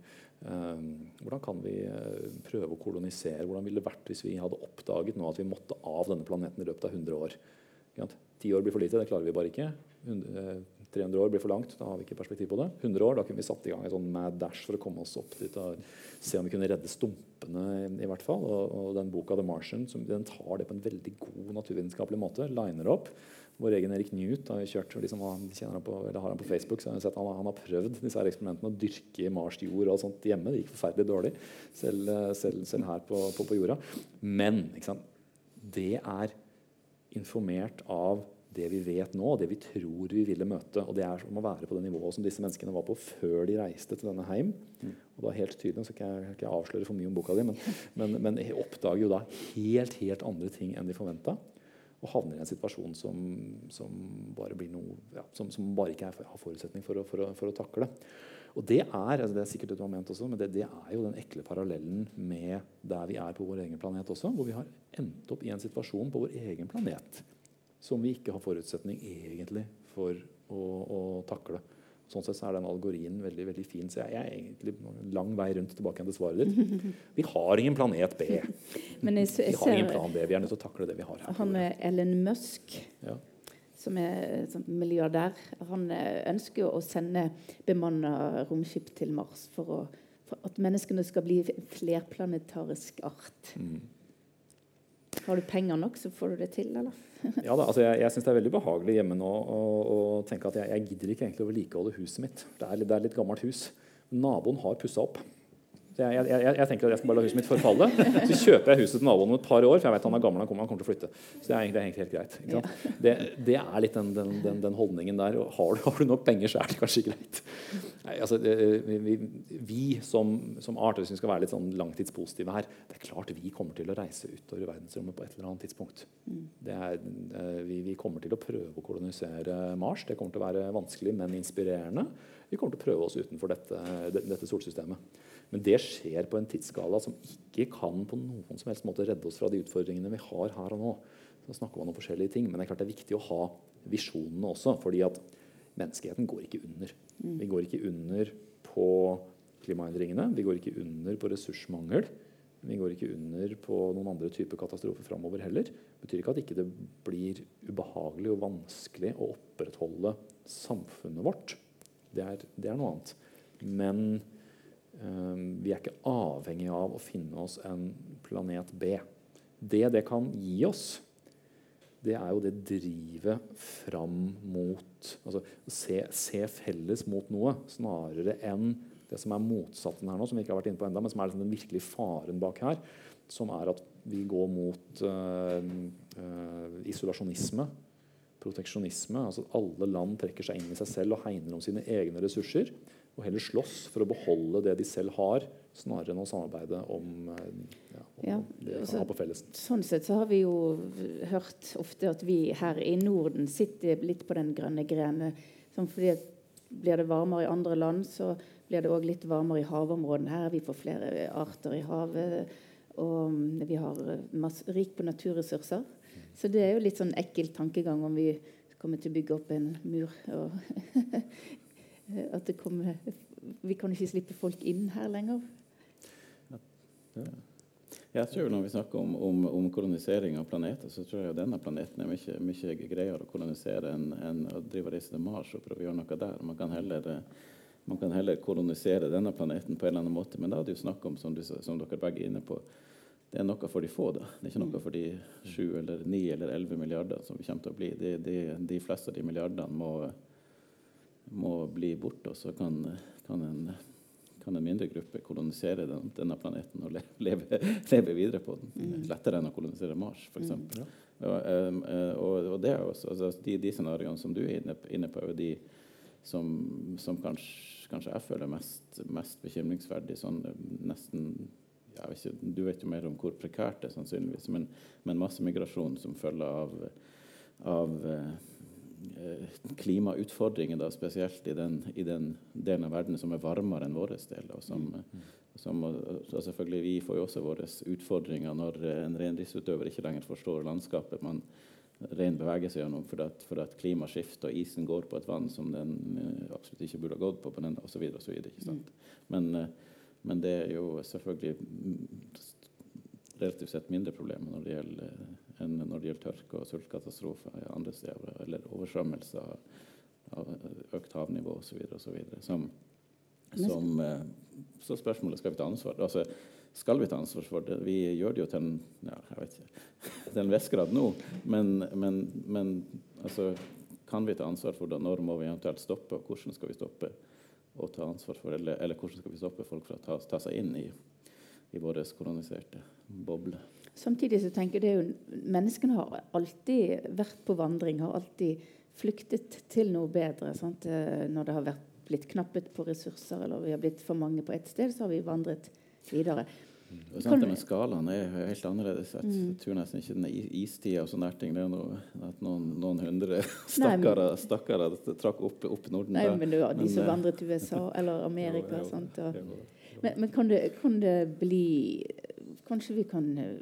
Ehm, hvordan kan vi eh, prøve å kolonisere? Hvordan ville det vært hvis vi hadde oppdaget nå at vi måtte av denne planeten i løpet av 100 år? Ti år blir for lite, det klarer vi bare ikke. 300 år blir for langt. Da har vi ikke perspektiv på det. 100 år, da kunne vi satt i gang en sånn mad dash for å komme oss opp dit og se om vi kunne redde stumpene. i, i hvert fall. Og, og, den boka 'The Martian' som, den tar det på en veldig god naturvitenskapelig måte. Liner opp. Vår egen Erik Newt har kjørt, liksom, han, han, på, har han på Facebook, så har jeg sett han, han har prøvd disse her eksperimentene å dyrke Mars jord og sånt hjemme. Det gikk forferdelig dårlig, selv, selv, selv her på, på, på jorda. Men det er informert av det vi vet nå, det vi tror vi ville møte. Og det er som å være på det nivået som disse menneskene var på før de reiste til denne heim. Og da helt tydelig, så kan jeg ikke avsløre for mye om boka di, men, men, men oppdager jo da helt, helt andre ting enn de forventa. Og havner i en situasjon som, som bare blir noe ja, som, som, bare ikke har forutsetning for å, for, å, for å, takle. Og det er altså det er sikkert du har ment også, men det, det, er jo den ekle parallellen med der vi er på vår egen planet også. Hvor vi har endt opp i en situasjon på vår egen planet som vi ikke har forutsetning egentlig for å, å takle. Sånn sett så er den algorien veldig veldig fin. Så jeg, er egentlig lang vei rundt tilbake igjen til svaret ditt. Vi har ingen planet B. Men jeg, jeg vi har ingen plan B. Vi er nødt til å takle det vi har. her. Han er Ellen Musk, ja. som er sånn milliardær, han ønsker ønsker å sende bemanna romskip til Mars for, å, for, at menneskene skal bli flerplanetarisk art. Mm. Har du penger nok, så får du det til, eller? ja da, altså Jeg, jeg syns det er veldig behagelig hjemme nå å tenke at jeg, jeg, gidder ikke egentlig å vedlikeholde huset mitt. Det er, det er litt gammelt hus. Naboen har pussa opp. Jeg, jeg, jeg, jeg, tenker at jeg skal bare la huset mitt forfalle. Så kjøper jeg huset til naboen om et par år, for jeg vet han er gammel, han kommer, han kommer til å flytte. Så det er egentlig, helt greit. Ja. Det, det, er litt den, den, den, den, holdningen der. Har du, har du nok penger, så er det kanskje greit. Nei, altså, vi, vi, vi, som, som art, hvis vi skal være litt sånn langtidspositive her, det er klart vi kommer til å reise utover i verdensrommet på et eller annet tidspunkt. Er, eh, vi, vi kommer til å prøve å kolonisere Mars. Det kommer til å være vanskelig, men inspirerende. Vi kommer til å prøve oss utenfor dette, dette solsystemet. Men det skjer på en tidsskala som ikke kan på noen som helst måte redde oss fra de utfordringene vi har her og nå. Så snakker man om forskjellige ting, Men det er klart det er viktig å ha visjonene også. fordi at menneskeheten går ikke under. Mm. Vi går ikke under på klimaendringene. Vi går ikke under på ressursmangel. Vi går ikke under på noen andre typer katastrofer framover heller. Det betyr ikke at ikke det ikke blir ubehagelig og vanskelig å opprettholde samfunnet vårt. Det er, det er noe annet. Men vi er ikke avhengig av å finne oss en planet B. Det det kan gi oss, det er jo det drivet fram mot altså se, se, felles mot noe, snarere enn det som er motsatsen her nå, som vi ikke har vært inne på enda, men som er liksom den virkelige faren bak her, som er at vi går mot øh, øh, isolasjonisme, proteksjonisme. altså Alle land trekker seg inn i seg selv og hegner om sine egne ressurser og heller slåss for å beholde det de selv har, snarere enn å samarbeide om, eh, ja, om ja, det de altså, kan ha på felles. Sånn sett så har vi jo hørt ofte at vi her i Norden sitter litt på den grønne grenen. Sånn fordi blir det varmere i andre land, så blir det òg litt varmere i havområdene her. Vi får flere arter i havet, og vi har masse, rik på naturressurser. Så det er jo litt sånn ekkel tankegang om vi kommer til å bygge opp en mur og at det kommer Vi kan ikke slippe folk inn her lenger. Ja. Jeg tror Når vi snakker om, om, om, kolonisering av planeter, så tror jeg denne planeten er mye, mye greiere å kolonisere enn enn å drive reise til Mars og prøve å gjøre noe der. Man kan, heller, man kan heller kolonisere denne planeten på en eller annen måte. Men da er det jo snakk om, som, du, som dere begge er inne på, det er noe for de få. da. Det er ikke noe for de sju eller ni eller elleve milliarder som vi kommer til å bli. De, de, de fleste av de milliardene må må bli borte, og så kan, kan, en, kan en, mindre gruppe kolonisere den, denne planeten og leve, leve, videre på den. Mm. Lettere enn å kolonisere Mars, f.eks. Mm. Ja. Og, eh, og, og, det er også, altså, de, de scenarioene som du er inne, inne på, er de som, som kanskje, kanskje, jeg føler mest, mest bekymringsverdig. Sånn, nesten ikke, Du vet jo mer om hvor prekært det er, sannsynligvis, men, men massemigrasjon som følge av, av eh, Eh, klimautfordringer, da, spesielt i den, i den, delen av verden som er varmere enn vår del. Og som, mm. som, og selvfølgelig Vi får jo også våre utfordringer når en reindriftsutøver ikke lenger forstår landskapet man rein beveger seg gjennom fordi at, for at klimaet skifter og isen går på et vann som den uh, absolutt ikke burde ha gått på, på den, videre. Mm. Men, uh, men, det er jo selvfølgelig relativt sett mindre problemer når det gjelder enn når det gjelder tørke og sultkatastrofer andre steder, eller oversvømmelser økt havnivå osv. Som, som eh, Så spørsmålet skal vi ta ansvar. Altså, skal vi ta ansvar for det? Vi gjør det jo til en, ja, jeg vet ikke, til en viss grad nå, men, men, men altså, kan vi ta ansvar for det? Når må vi eventuelt stoppe, og hvordan skal vi stoppe? Å ta ansvar for, eller, eller hvordan skal vi stoppe folk fra å ta, ta seg inn i, i vår koloniserte boble? Samtidig så tenker jeg jo Menneskene har alltid vært på vandring, har alltid flyktet til noe bedre. Sant? Eh, når det har vært blitt knappet på ressurser, eller vi har blitt for mange på ett sted, så har vi vandret videre. Det er sant, men Skalaen er helt annerledes. Jeg mm. tror nesten ikke den istida og sånne ting. Det er noe, at noen, noen hundre stakkarer, stakkarer trakk opp, opp Norden. Nei, men det var de som eh, vandret til USA eller Amerika. Jo, jo, og, men, men kan, det, kan, det, bli Kanskje vi kan eh,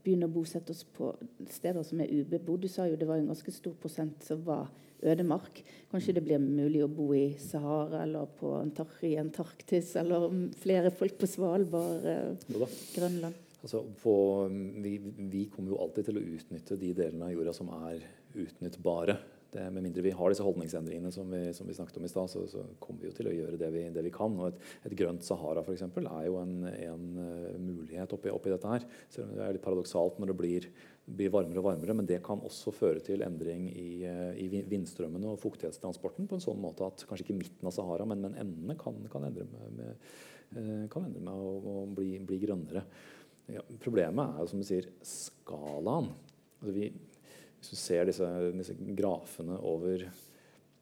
begynne å bosette oss på steder som er ubebodd. Du sa jo det var en ganske stor prosent som var ødemark. Kanskje det blir mulig å bo i Sahara eller på Antar i Antarktis, eller flere folk på Svalbard, eh, Grønland. Altså på, vi, vi kommer jo alltid til å utnytte de delene av jorda som er utnyttbare. Det, med mindre vi har disse holdningsendringene som vi, som vi snakket om i stad, så, så, kommer vi jo til å gjøre det vi, det vi kan. Og et, et grønt Sahara for eksempel, er jo en, en uh, mulighet oppi, oppi, dette her. Selv om det er litt paradoksalt når det blir, blir, varmere og varmere. Men det kan også føre til endring i, uh, i vindstrømmene og fuktighetstransporten på en sånn måte at kanskje ikke midten av Sahara, men, men endene kan, kan, endre med, med, uh, kan endre med å, å bli, bli, grønnere. Ja, problemet er som du sier, skalaen. Altså vi, hvis du ser disse, disse grafene over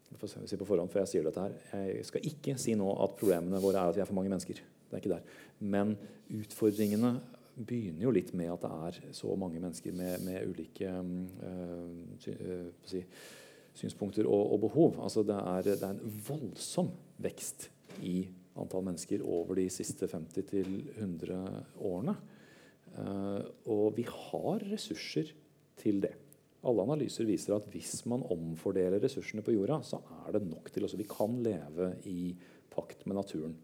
si på forhånd, for Jeg sier dette her, jeg skal ikke si nå at problemene våre er at vi er for mange mennesker. Det er ikke der. Men utfordringene begynner jo litt med at det er så mange mennesker med, med ulike øh, si, synspunkter og, og, behov. Altså det er, det er en voldsom vekst i antall mennesker over de siste 50-100 årene. Uh, og vi har ressurser til det. Alle analyser viser at hvis man omfordeler ressursene på jorda, så er det nok til også. Vi kan leve i pakt med naturen.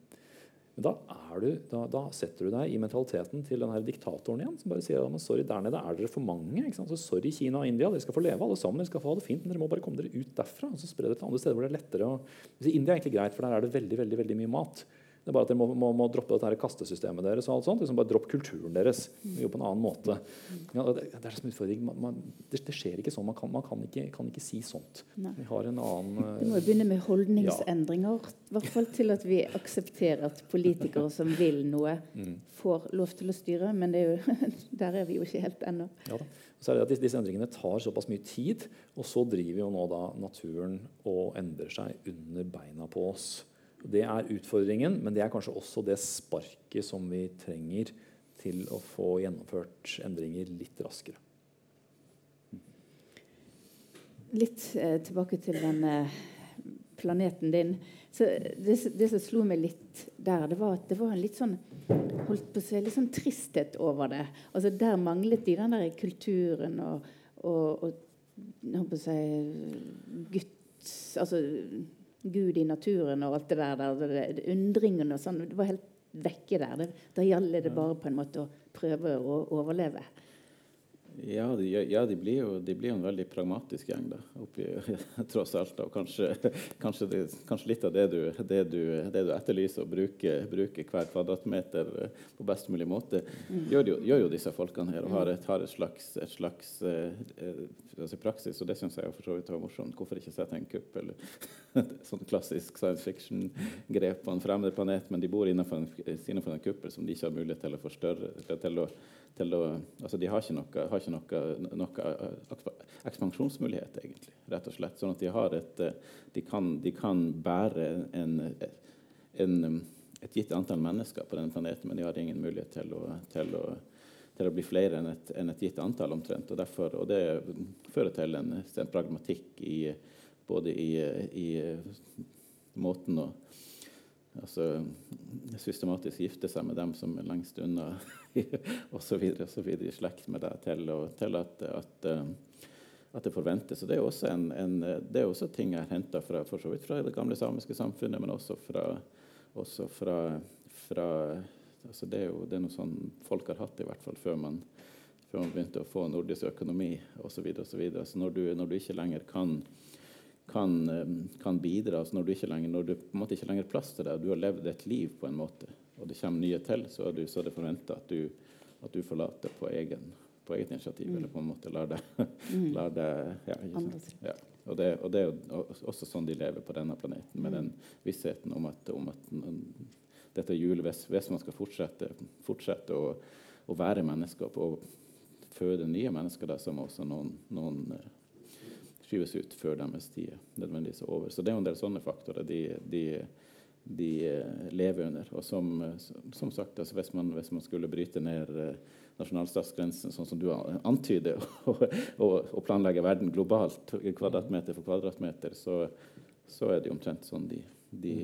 Men da, du, da, da, setter du deg i mentaliteten til den diktatoren igjen, som bare sier at sorry, der nede er dere for mange. Så sorry, Kina og India, dere skal få leve alle sammen. Dere skal få ha det fint, men dere må bare komme dere ut derfra. og så spre det til andre steder hvor det er lettere. Og, India er egentlig greit, for der er det veldig, veldig, veldig mye mat. Det er bare at dere må, må, må droppe dette her kastesystemet deres. og alt sånt, liksom Bare dropp kulturen deres. Jo på en annen måte. Ja, det, det, er en utfordring. Man, man, det, det, skjer ikke sånn. Man kan, man kan, ikke, kan ikke, si sånt. Nei. Vi har en annen uh, Du må begynne med holdningsendringer. I ja. hvert fall til at vi aksepterer at politikere som vil noe, mm. får lov til å styre. Men er jo, der er vi jo ikke helt ennå. Ja, så er det at Disse endringene tar såpass mye tid, og så driver jo nå da naturen og endrer seg under beina på oss. Det er utfordringen, men det er kanskje også det sparket som vi trenger til å få gjennomført endringer litt raskere. Litt eh, tilbake til den eh, planeten din. Så det, det, som slo meg litt der, det var at det var en litt sånn holdt på å si, litt sånn tristhet over det. Altså Der manglet de den der kulturen og, og, og holdt på å si gutt, Altså Gud i naturen og alt det der. der undringen og sånn. Det var helt vekke der. da gjaldt det bare på en måte å prøve å overleve. Ja, de, ja, de, blir jo, de, blir jo, en veldig pragmatisk gjeng, da, oppi, tross alt. Og kanskje, kanskje, det, kanskje litt av det du, det du, det du etterlyser, å bruke, bruke, hver kvadratmeter eh, på best mulig måte, mm. gjør, jo, gjør, jo, disse folkene her og har et, har et slags, et slags eh, eh praksis. Og det syns jeg for så vidt var morsomt. Hvorfor ikke sette en kupp eller sånn klassisk science fiction-grep på en fremmed planet, men de bor innenfor en, innenfor en kuppel som de ikke har mulighet til å forstørre. til å til å altså De har ikke noe, har ikke noe, noe ekspansjonsmulighet, egentlig, rett og slett. Sånn at de, har et, de, kan, de kan bære en, en, et gitt antall mennesker på denne planeten, men de har ingen mulighet til å, til å, til å bli flere enn et, enn et, gitt antall omtrent. Og, derfor, og det fører til en, en pragmatikk i, både i, i måten å altså, systematisk gifte seg med dem som er lengst unna, osv. i slekt med deg, til, og, til at, at, eh, at, det forventes. Og det er også, en, en, det er også ting jeg har henta fra, fra det gamle samiske samfunnet, men også fra, også fra, fra altså det, er jo, det er noe sånn folk har hatt, i hvert fall før man, før man begynte å få nordisk økonomi osv. Så, videre, og så, videre. når når du ikke lenger kan kan, kan bidra. Altså når, du ikke lenger, når du på en måte ikke lenger plass til det, du har levd et liv på en måte, og det kommer nye til, så er, du, så er det forventa at, at, du forlater på egen, på eget initiativ, mm. eller på en måte lar det, mm. lar det ja, ja. Og, det, og det er jo også sånn de lever på denne planeten, med mm. den vissheten om at, om at dette hjulet, hvis, hvis, man skal fortsette, fortsette å, å, være mennesker og føde nye mennesker, da, så må også noen, noen uh, skyves ut før deres tid nødvendigvis er over. Så det er jo en del sånne faktorer de, de, de uh, lever under. Og som, som sagt, altså, hvis, man, hvis, man, skulle bryte ned nasjonalstatsgrensen, sånn som du antyder, og, og, og, planlegge verden globalt, kvadratmeter for kvadratmeter, så, så er det omtrent sånn, de, de,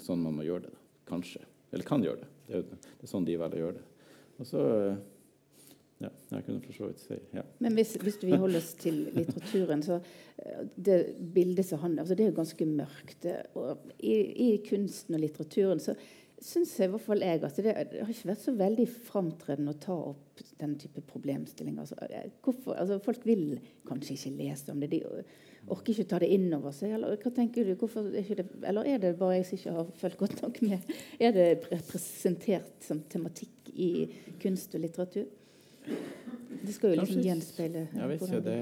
sånn man må gjøre det. Kanskje. Eller kan gjøre det. Det er, det er sånn de velger å gjøre det. Og så ja, jeg kunne for så vidt si ja. Men hvis, hvis vi holder oss til litteraturen, så eh, det bildet som han altså Det er jo ganske mørkt. Og i, i, kunsten og litteraturen så syns i hvert fall jeg at det, det, har ikke vært så veldig framtredende å ta opp den type problemstillinger. Altså, eh, hvorfor, altså, folk vil kanskje ikke lese om det. De, orker ikke ta det inn over seg? Eller hva tenker du? Er det, eller er det bare jeg som ikke har fulgt godt nok med? Er det representert som tematikk i kunst og litteratur? Det skal jo liksom gjenspeile jeg vet ikke, det,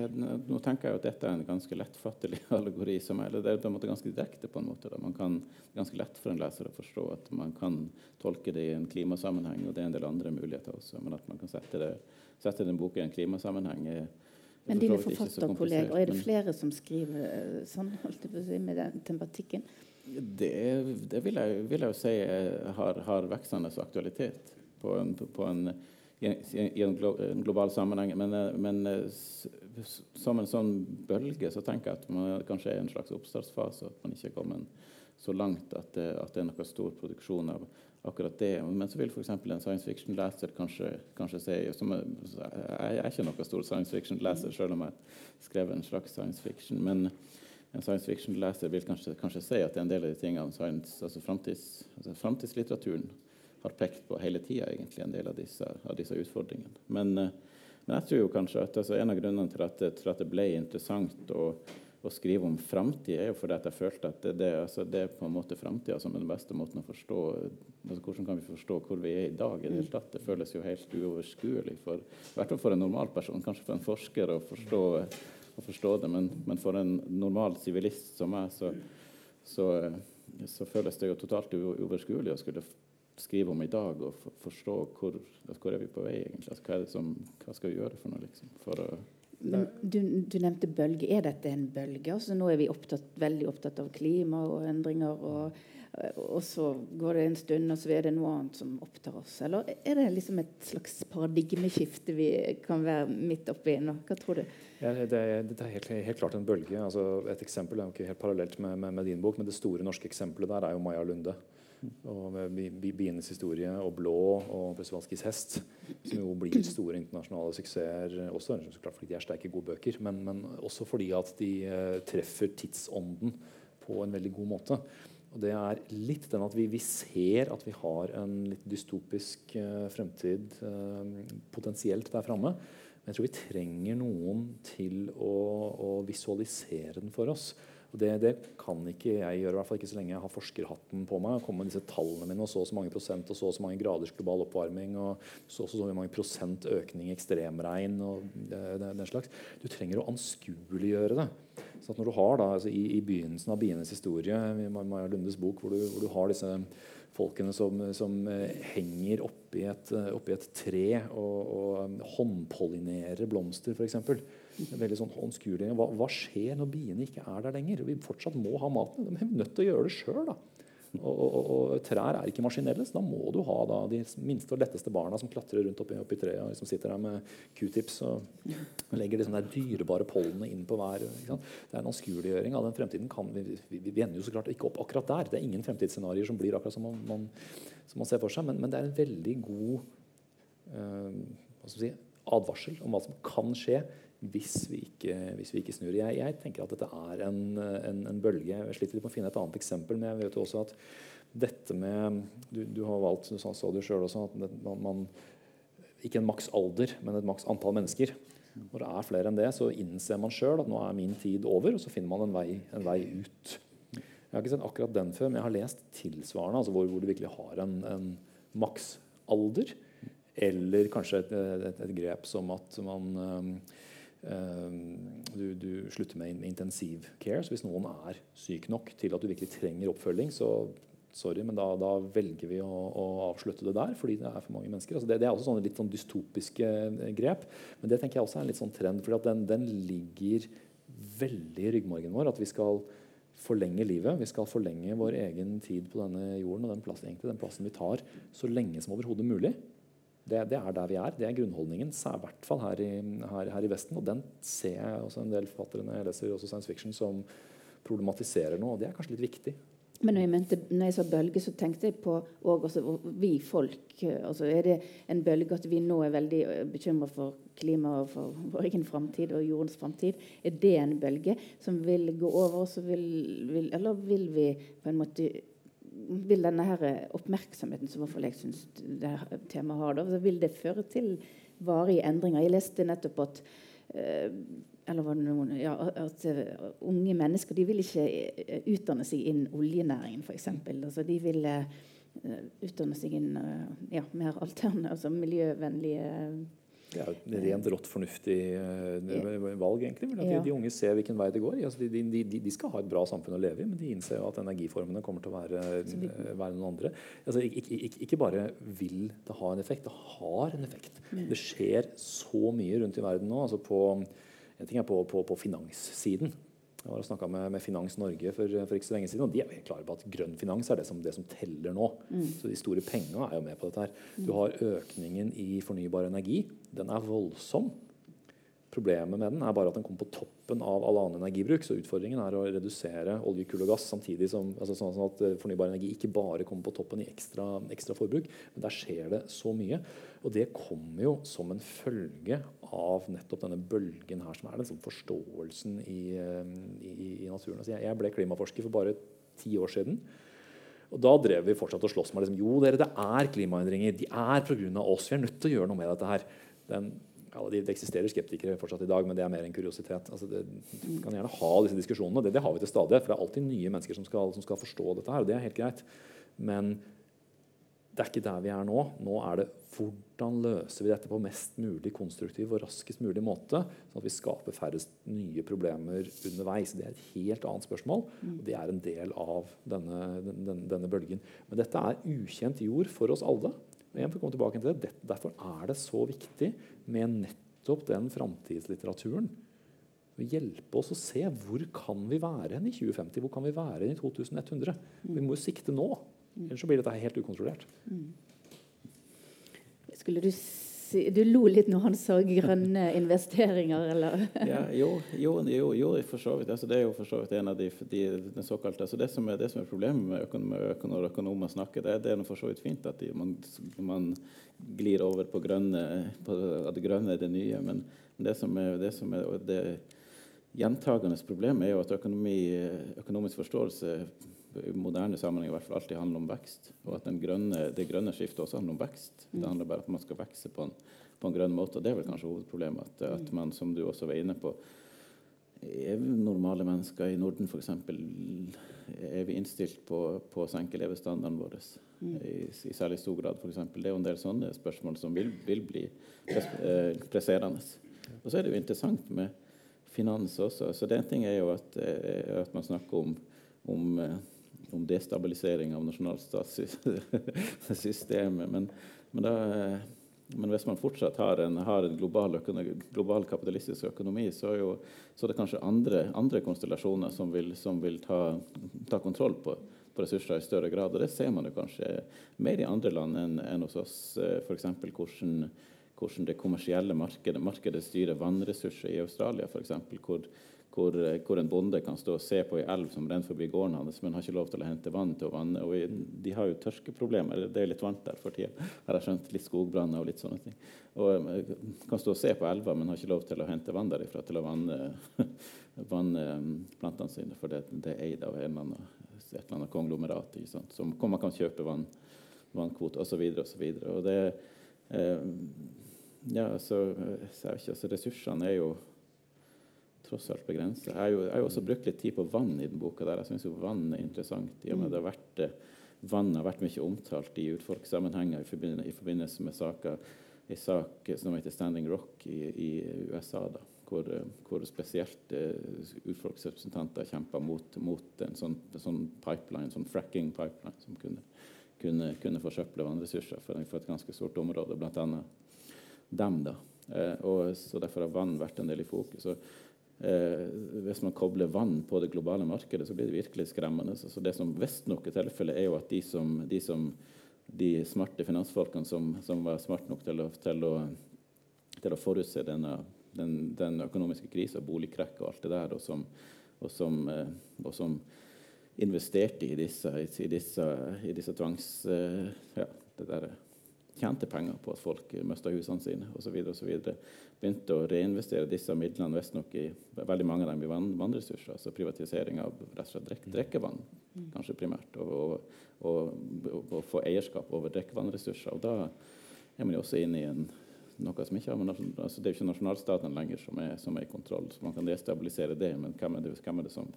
Nå tenker jeg at dette er en ganske lettfattelig allegori. som er, Det er på en måte ganske direkte. på en måte. Da. Man kan, ganske lett for en leser å forstå at man kan tolke det i en klimasammenheng, og det er en del andre muligheter også. Men at man kan sette, det, sette den boka i en klimasammenheng er men dine forfatterkolleger, er det flere som skriver eh, sånn med den tematikken? Det, det vil, jeg, vil, jeg, jo si har, har veksende aktualitet på en, på en, i, en, global sammenheng. Men, eh, men, eh, som en sånn bølge så tenker jeg at man kanskje er i en slags oppstartsfase. At man ikke er kommet så langt at det, at det er noe stor produksjon av akkurat det. Men så vil f.eks. en science fiction-leser kanskje, kanskje som er, Jeg er ikke noen stor science fiction-leser, selv om jeg skrev en slags science fiction. Men en science fiction-leser vil kanskje, kanskje, si at det er en del av de tingene science, altså, framtids, altså framtidslitteraturen har pekt på hele tida, en del av disse, av disse utfordringene. Men, eh, men, jeg tror jo kanskje at altså, en av grunnene til at, til at det ble interessant å å skrive om framtida, er jo fordi at jeg følte at det, det, altså det er på en måte framtida som er den beste måten å forstå altså Hvordan kan vi forstå hvor vi er i dag? i Det hele tatt? Det føles jo helt uoverskuelig, for, i hvert fall for en normalperson, kanskje for en forsker, å forstå, å forstå det. Men, men, for en normal sivilist som meg, så, så, så, føles det jo totalt uoverskuelig å skulle skrive om i dag og for, forstå hvor, hvor er vi på vei egentlig. Altså, hva, som, hva, skal vi gjøre for noe? liksom, for å men du, du, nevnte bølge. Er dette en bølge? Altså, nå er vi opptatt, veldig opptatt av klima og endringer. Og, og, så går det en stund, og så er det noe annet som opptar oss. Eller er det liksom et slags paradigmeskifte vi kan være midt oppi nå? Hva tror du? Ja, det, er, det er helt, helt, klart en bølge. Altså, et eksempel er jo ikke helt parallelt med, med, med, din bok, men det store norske eksempelet der er jo Maja Lunde og Bienes historie og Blå og Przewalskis hest, som jo blir store internasjonale suksesser også så klart fordi de er sterke, gode bøker, men, men også fordi at de uh, treffer tidsånden på en veldig god måte. Og det er litt den at vi, vi ser at vi har en litt dystopisk uh, fremtid uh, potensielt der framme. Men jeg tror vi trenger noen til å, å visualisere den for oss. Og det, det, kan ikke jeg gjøre, i hvert fall ikke så lenge jeg har forskerhatten på meg. Komme med disse tallene mine og så og så mange prosent og så og så mange graders global oppvarming og så og så mange prosent økning i ekstremregn og den slags. Du trenger å anskueliggjøre det. Så når du har da, altså i, i, begynnelsen av bienes historie, i Maja Lundes bok, hvor du, hvor du har disse folkene som, som eh, henger oppi et, oppi et tre og, og håndpollinerer blomster, f.eks veldig sånn håndskuelig. Hva, hva, skjer når biene ikke er der lenger? Vi fortsatt må ha maten. De er nødt til å gjøre det sjøl. Og, og, og, trær er ikke maskinelle, så da må du ha da, de minste og letteste barna som klatrer rundt oppi, oppi treet og liksom sitter der med q-tips og legger liksom de dyrebare pollenene inn på hver. Det er en anskueliggjøring av den fremtiden. Kan, vi, vi, vi, ender jo så klart ikke opp akkurat der. Det er ingen fremtidsscenarioer som blir akkurat som man, man, som man ser for seg, men, men, det er en veldig god uh, si, advarsel om hva som kan skje hvis vi ikke, hvis vi ikke snur. Jeg, jeg, tenker at dette er en, en, en bølge. Jeg sliter litt med å finne et annet eksempel, men jeg vet jo også at dette med Du, du har valgt, du sa, sa du sjøl også, at man, man, Ikke en maks alder, men et maks antall mennesker. Når det er flere enn det, så innser man sjøl at nå er min tid over, og så finner man en vei, en vei ut. Jeg har ikke sett akkurat den før, men jeg har lest tilsvarende, altså hvor, hvor du virkelig har en, en maksalder. Eller kanskje et, et, et, grep som at man du, du, slutter med intensiv care. Så hvis noen er syk nok til at du virkelig trenger oppfølging, så sorry, men da, da velger vi å, å, avslutte det der fordi det er for mange mennesker. Altså det, det, er også sånne litt sånn dystopiske eh, grep. Men det tenker jeg også er en litt sånn trend, for den, den ligger veldig i ryggmargen vår. At vi skal forlenge livet. Vi skal forlenge vår egen tid på denne jorden og den plassen, egentlig, den plassen vi tar, så lenge som overhodet mulig. Det, det, er der vi er. Det er grunnholdningen, i hvert fall her i, her, her i, Vesten. Og den ser jeg også en del forfattere når jeg leser også science fiction, som problematiserer noe. Og det er kanskje litt viktig. Men når jeg, mente, når jeg sa bølge, så tenkte jeg på også, vi folk. Altså, er det en bølge at vi nå er veldig eh, bekymra for klimaet og for vår egen framtid og jordens framtid? Er det en bølge som vil gå over? Vil, vil, eller vil vi på en måte vil denne her oppmerksomheten som jeg syns temaet har, da, vil det føre til varige endringer? Jeg leste nettopp at uh, eller var det noen, ja, at uh, Unge mennesker de vil ikke uh, utdanne seg innen oljenæringen, f.eks. Altså, de vil utdanne seg innen ja, mer alterne, altså miljøvennlige det er et rent rått fornuftig valg, egentlig. At de, de, unge ser hvilken vei det går. Altså, de, de, de, skal ha et bra samfunn å leve i, men de innser at energiformene kommer til å være, være noen andre. Altså, ikke, ikke, ikke, bare vil det ha en effekt, det har en effekt. Det skjer så mye rundt i verden nå. altså på en ting er på, på, på finanssiden. Jeg og snakka med, med, Finans Norge for, for, ikke så lenge siden, og de er helt klare på at grønn finans er det som, det som teller nå. Mm. Så de store penga er jo med på dette her. Du har økningen i fornybar energi. Den er voldsom. Problemet med den er bare at den kommer på toppen av all annen energibruk. Så utfordringen er å redusere olje, kull og gass samtidig som altså sånn at eh, fornybar energi ikke bare kommer på toppen i ekstra, ekstra, forbruk. Men der skjer det så mye. Og det kommer jo som en følge av nettopp denne bølgen her, som er den forståelsen i, eh, i, i naturen. Altså jeg ble klimaforsker for bare ti år siden. Og Da drev vi fortsatt og sloss med liksom, jo dere, det er klimaendringer. De er pga. oss. Vi er nødt til å gjøre noe med dette her. Den ja, det eksisterer skeptikere fortsatt i dag, men det er mer en kuriositet. Altså det, du kan gjerne ha disse diskusjonene, det, det har vi til stadighet. For det er alltid nye mennesker som skal, som skal, forstå dette her, og det er helt greit. Men det er ikke der vi er nå. Nå er det hvordan løser vi dette på mest mulig konstruktiv og raskest mulig måte, sånn at vi skaper færrest nye problemer underveis. Det er et helt annet spørsmål, og det er en del av denne, denne, denne bølgen. Men dette er ukjent jord for oss alle. Og for å komme tilbake til det. Derfor er det så viktig med nettopp den framtidslitteraturen. Å hjelpe oss å se hvor kan vi være i 2050, hvor kan vi være i 2100. Vi må jo sikte nå, ellers så blir dette helt ukontrollert. Skulle du du lo litt når han sa grønne investeringer, eller? ja, jo, jo, jo, jo, for så vidt. Altså, det er jo for så vidt en av de, de, såkalte altså, det, som er, det som er problemet med økonomer, og økonomer snakker, det, det er for så vidt fint at de, man, man, glir over på, grønne, på at grønne er det nye. Men det som er, det som er det gjentagende problemet, er jo at økonomi, økonomisk forståelse moderne sammenheng i hvert fall alltid handler om vekst. Og at grønne, det grønne skiftet også handler om vekst. Det handler bare om at man skal vokse på, på, en grønn måte. Og det er vel kanskje hovedproblemet. At, at man, som du også var inne på, er normale mennesker i Norden f.eks. Er vi innstilt på, på, å senke levestandarden vår i, i særlig stor grad? For eksempel. det er jo en del sånne spørsmål som vil, vil bli eh, presserende. Og så er det jo interessant med finans også. Så det en ting er jo at, eh, at man snakker om, om eh, om destabilisering av nasjonalstatssystemet. Men, men, men, hvis man fortsatt har en, har en global, global, kapitalistisk økonomi, så er, jo, så er det kanskje andre, andre konstellasjoner som vil, som vil ta, ta, kontroll på, på, ressurser i større grad. Og det ser man kanskje mer i andre land enn, enn hos oss. F.eks. hvordan hvordan det kommersielle markedet, markedet styrer vannressurser i Australia, f.eks. Hvor, hvor, hvor, en bonde kan stå og se på ei elv som renner forbi gården hans, men har ikke lov til å hente vann til å vanne. Og de har jo tørkeproblemer. Det er litt varmt der for tida. Har jeg skjønt. Litt skogbranner og litt sånne ting. Og eh, kan stå og se på elva, men har ikke lov til å hente vann derifra til å vanne, vanne mm, plantene sine, for det, det er eid av en annen, et eller annet konglomerat. Så man kan kjøpe vann, vannkvote osv. osv. Og, og det, eh, ja, altså, ikke, altså, Ressursene er jo tross alt begrenset. Jeg har jo, jeg har også brukt litt tid på vann i den boka. der. Jeg syns vann er interessant. i og med det har vært, Vann har vært mye omtalt i urfolkssammenhenger i, forbindelse, i forbindelse med saker, en sak som heter Standing Rock i, i USA. da hvor, hvor spesielt uh, urfolksrepresentanter kjempa mot, mot, en sånn, sånn pipeline, sånn fracking pipeline som kunne, kunne, kunne forsøple vannressurser for, for, et ganske stort område, bl.a. dem. da. Uh, og, så Derfor har vann vært en del i fokus. Og, hvis man kobler vann på det globale markedet, så blir det virkelig skremmende. Så, det som visstnok er tilfellet, er jo at de som, de, som, de smarte finansfolkene som, som, var smarte nok til å, til å, til å forutse denne den, den økonomiske krisa, boligkrekk og alt det der, og som, og som, eh, og investerte i disse, i disse, i disse tvangs... Eh, ja, det der, tjente penger på at folk mista husene sine osv. Begynte å reinvestere disse midlene visstnok i veldig mange av dem i vann, vannressurser. Altså privatisering av rett og slett drek, drikkevann, mm. kanskje primært. Og, og, og, og, få eierskap over drikkevannressurser. Og da er man jo også inne i en noe som ikke har altså Det er jo ikke nasjonalstatene lenger som er, som er, i kontroll. så Man kan destabilisere det, men hvem er det, hvem er det som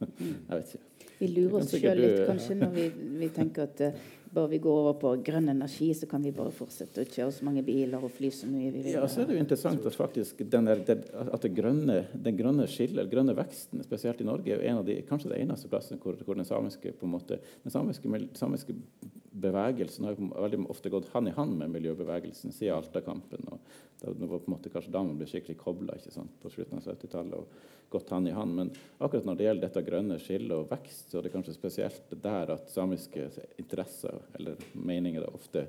Jeg vet ikke. Vi lurer oss sjøl litt kanskje når vi, vi tenker at uh, bare vi går over på grønn energi, så kan vi bare fortsette å kjøre så mange biler og fly så mye vi vil. Ja, så er det jo interessant at faktisk den, der, at det grønne, den grønne skillet, den grønne veksten, spesielt i Norge, er en av de, kanskje det eneste plassen hvor, hvor den samiske på en måte, den samiske, samiske bevegelsen har veldig ofte gått hand i hand med miljøbevegelsen siden Alta-kampen. Det var på en måte kanskje da man ble skikkelig kobla på slutten av 70-tallet. og gått hand i hand. Men akkurat når det gjelder dette grønne skillet og vekst, så er det kanskje spesielt der at samiske interesser eller meninger ofte,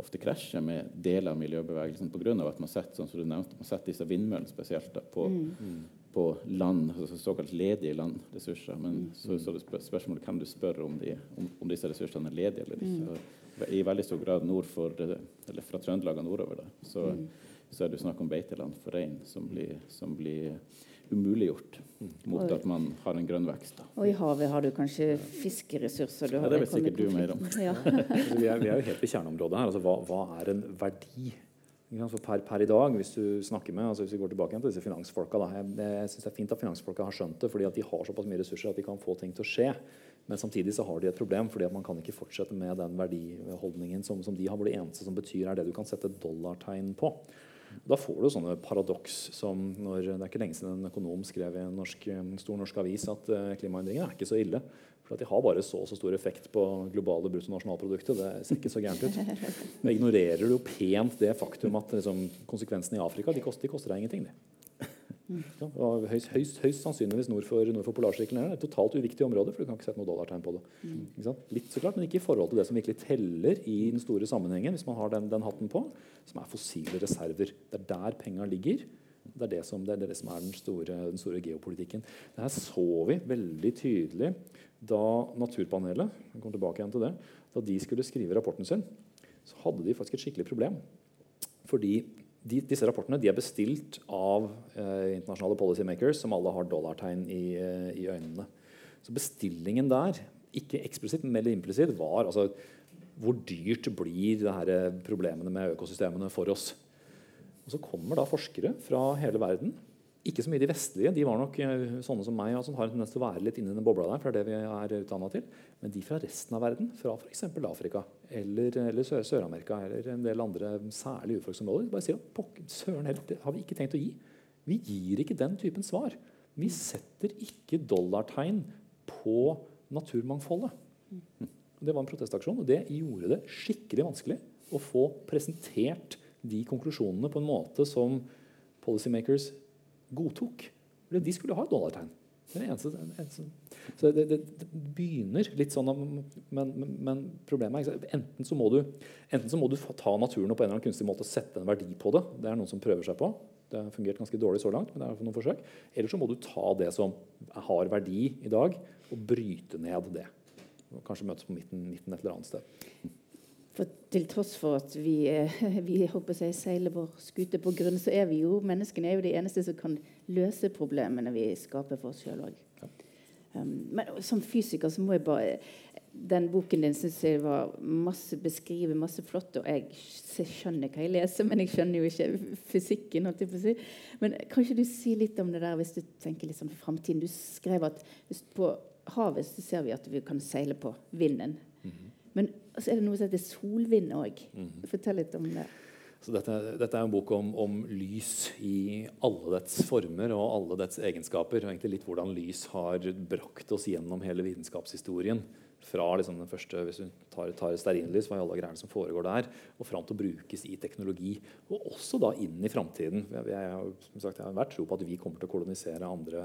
ofte krasjer med deler av miljøbevegelsen pga. at man setter sånn som du nevnte, man setter disse vindmøllene spesielt da, på, mm. På land, altså såkalt ledige landressurser. Men mm. så, så er spørsmålet hvem du spør om, de, om, om, disse ressursene er ledige eller ikke. Og I veldig stor grad nord for, eller fra Trøndelag og nordover da, så, mm. så er det snakk om beiteland for rein som blir, som blir umuliggjort mot at man har en grønn vekst. Da. Og i havet har du kanskje fiskeressurser? Du ja, det vet sikkert du mer om. Ja. Altså, vi, er, vi, er, jo helt i kjerneområdet her. Altså, hva, hva, er en verdi? Per, per, i dag, hvis du snakker med altså hvis vi går tilbake til disse finansfolka da, Jeg, jeg synes det er fint at finansfolka har skjønt det, fordi at de har såpass mye ressurser at de kan få ting til å skje. Men samtidig så har de et problem, fordi at man kan ikke fortsette med den verdiholdningen som, som de har, hvor det eneste som betyr, er det du kan sette dollartegn på. Da får du sånne paradoks som når Det er ikke lenge siden en økonom skrev i en, norsk, stor norsk avis at klimaendringer klimaendringene er ikke så ille. For at de har bare så og så stor effekt på globale bruttonasjonalproduktet. Det ser ikke så gærent ut. Men ignorerer du jo pent det faktum at liksom, konsekvensene i Afrika de koster, de koster deg ingenting. Det. Ja, høyst, høyst, høyst, sannsynligvis nord for, nord for polarsirkelen. Det er et totalt uviktig område, for du kan ikke sette noe dollartegn på det. Mm. Litt så klart, Men ikke i forhold til det som virkelig teller i den store sammenhengen, hvis man har den, den hatten på, som er fossile reserver. Det er der penga ligger. Det er det, som, det er det som er den store, den store geopolitikken. Det her så vi veldig tydelig da Naturpanelet kommer tilbake igjen til det, da de skulle skrive rapporten sin. Så hadde de faktisk et skikkelig problem. Fordi de, disse rapportene de er bestilt av eh, internasjonale policymakers som alle har dollartegn i, eh, i, øynene. Så bestillingen der, ikke eksplisitt, men implisitt, var altså hvor dyrt blir det her eh, problemene med økosystemene for oss. Og Så kommer da forskere fra hele verden ikke så mye de vestlige. De var nok eh, sånne som meg, som har en tendens til å være litt inni den bobla der. for det er det vi er utdannet til. Men de fra resten av verden, fra f.eks. Afrika eller, eller Sør-Amerika eller en del andre særlig urfolksområder, bare sier at søren helt, det har vi ikke tenkt å gi. Vi gir ikke den typen svar. Vi setter ikke dollartegn på naturmangfoldet. Det var en protestaksjon, og det gjorde det skikkelig vanskelig å få presentert de konklusjonene på en måte som policymakers godtok. De skulle ha et dollartegn. Det eneste, eneste. Så det, det, det, begynner litt sånn, men, men problemet er enten så, må du, enten så må du ta naturen og på en eller annen kunstig måte sette en verdi på det. Det er noen som prøver seg på. Det har fungert ganske dårlig så langt. men det er noen forsøk. Eller så må du ta det som har verdi i dag, og bryte ned det. Kanskje møtes på midten, midten et eller annet sted. For til tross for at vi, vi jeg, seiler vår skute på grunn, så er vi jo menneskene er jo de eneste som kan løse problemene vi skaper for oss sjøl òg. Um, men som fysiker så må jeg bare den boken din syns jeg var masse beskriver masse flott, og jeg skjønner hva jeg leser, men jeg skjønner jo ikke fysikken. holdt jeg på å si. Men kan ikke du si litt om det der, hvis du tenker litt sånn framtiden? Du skrev at på havet så ser vi at vi kan seile på vinden. Men så er det noe som heter solvind òg. -hmm. Fortell litt om det. Dette, dette, er en bok om, om, lys i alle dets former og alle dets egenskaper. og egentlig litt hvordan lys har brakt oss gjennom hele vitenskapshistorien fra liksom den første hvis du tar, tar stearinlys, hva alle greiene som foregår der, og fram til å brukes i teknologi. Og også da inn i framtiden. Jeg, jeg, jeg, har vært tro på at vi kommer til å kolonisere andre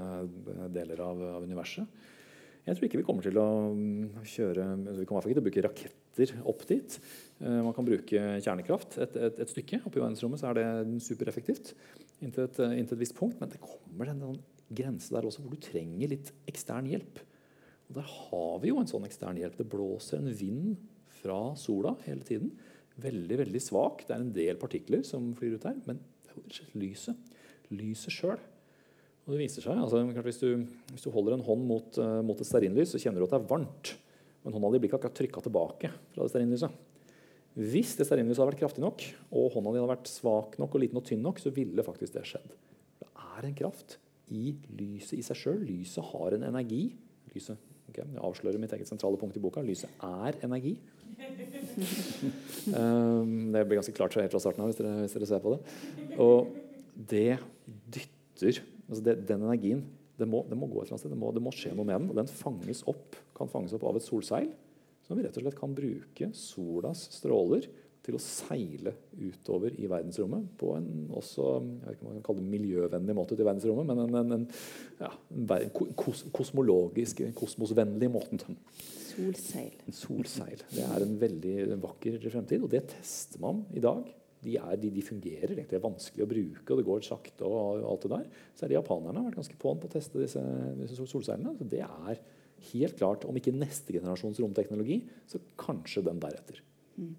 deler av, av, universet. Jeg tror ikke vi kommer til å mm, kjøre Vi kommer ikke til å bruke raketter opp dit. Uh, man kan bruke kjernekraft et, et, et stykke. Oppe i verdensrommet er det supereffektivt inntil et, inntil et visst punkt. Men det kommer en grense der også hvor du trenger litt ekstern hjelp. Og Der har vi jo en sånn ekstern hjelp. Det blåser en vind fra sola hele tiden. Veldig veldig svak. Det er en del partikler som flyr ut her, men det er lyset. Lyset sjøl. Og det viser seg, altså, hvis, du, hvis, du, holder en hånd mot, uh, mot et stearinlys, så kjenner du at det er varmt. Men hånda di blir ikke akkurat trykka tilbake fra det stearinlyset. Hvis det stearinlyset hadde vært kraftig nok, og hånda di hadde vært svak nok og liten og tynn nok, så ville faktisk det skjedd. Det er en kraft i lyset i seg sjøl. Lyset har en energi. Lyset Okay, jeg avslører mitt eget sentrale punkt i boka. Lyset er energi. um, det blir ganske klart helt fra starten av hvis dere, hvis dere ser på det. Og det dytter altså det, Den energien det må, det må, gå et eller annet sted. Det må, det må, skje noe med den. Og den fanges opp, kan fanges opp av et solseil, som vi rett og slett kan bruke solas stråler til å seile utover i verdensrommet på en også, jeg vet ikke om man kan kalle det miljøvennlig måte ut i verdensrommet, men en, en, en, ja, en kos, kosmologisk, kosmosvennlig måte. Solseil. En solseil. Det er en veldig vakker fremtid, og det tester man i dag. De, er, de, de fungerer. Det er vanskelig å bruke, og det går sakte. og alt det der. Så er de japanerne vært ganske på'n på å teste disse, disse solseilene. Så det er helt klart, om ikke neste generasjons romteknologi, så kanskje den deretter. Mm.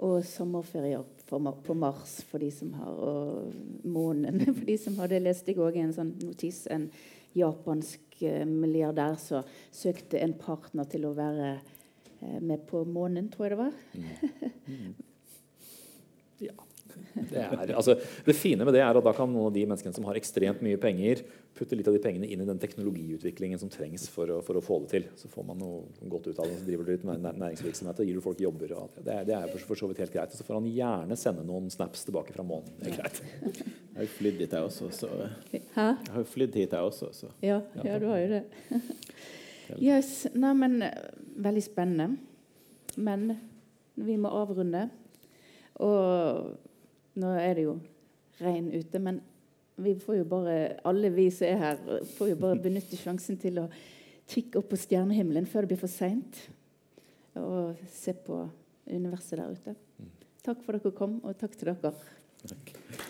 Og sommerferier på Mars for de som har, og månen for de som har. Det leste jeg òg en sånn notis. En japansk eh, milliardær som søkte en partner til å være eh, med på månen, tror jeg det var. Mm. Mm. Ja. Det, er, altså, det, fine med det er at da kan noen av de menneskene som har ekstremt mye penger, putte litt av de pengene inn i den teknologiutviklingen som trengs for å, for å få det til. Så får man noe godt ut av det. Så driver du litt næringsvirksomhet og gir du folk jobber. det, er, det er for så vidt helt greit. Så får han gjerne sende noen snaps tilbake fra månen. Det er greit. Jeg har jo flydd hit, jeg også. Så. Jeg har jo flydd hit, jeg også. Så. Ja, ja, du har jo det. Yes. Nei, men veldig spennende. Men vi må avrunde. Og nå er det jo regn ute, men vi får jo bare, alle vi som er her, får jo bare benytte sjansen til å kikke opp på stjernehimmelen før det blir for seint. Og se på universet der ute. Mm. Takk for at dere kom, og takk til dere. Takk.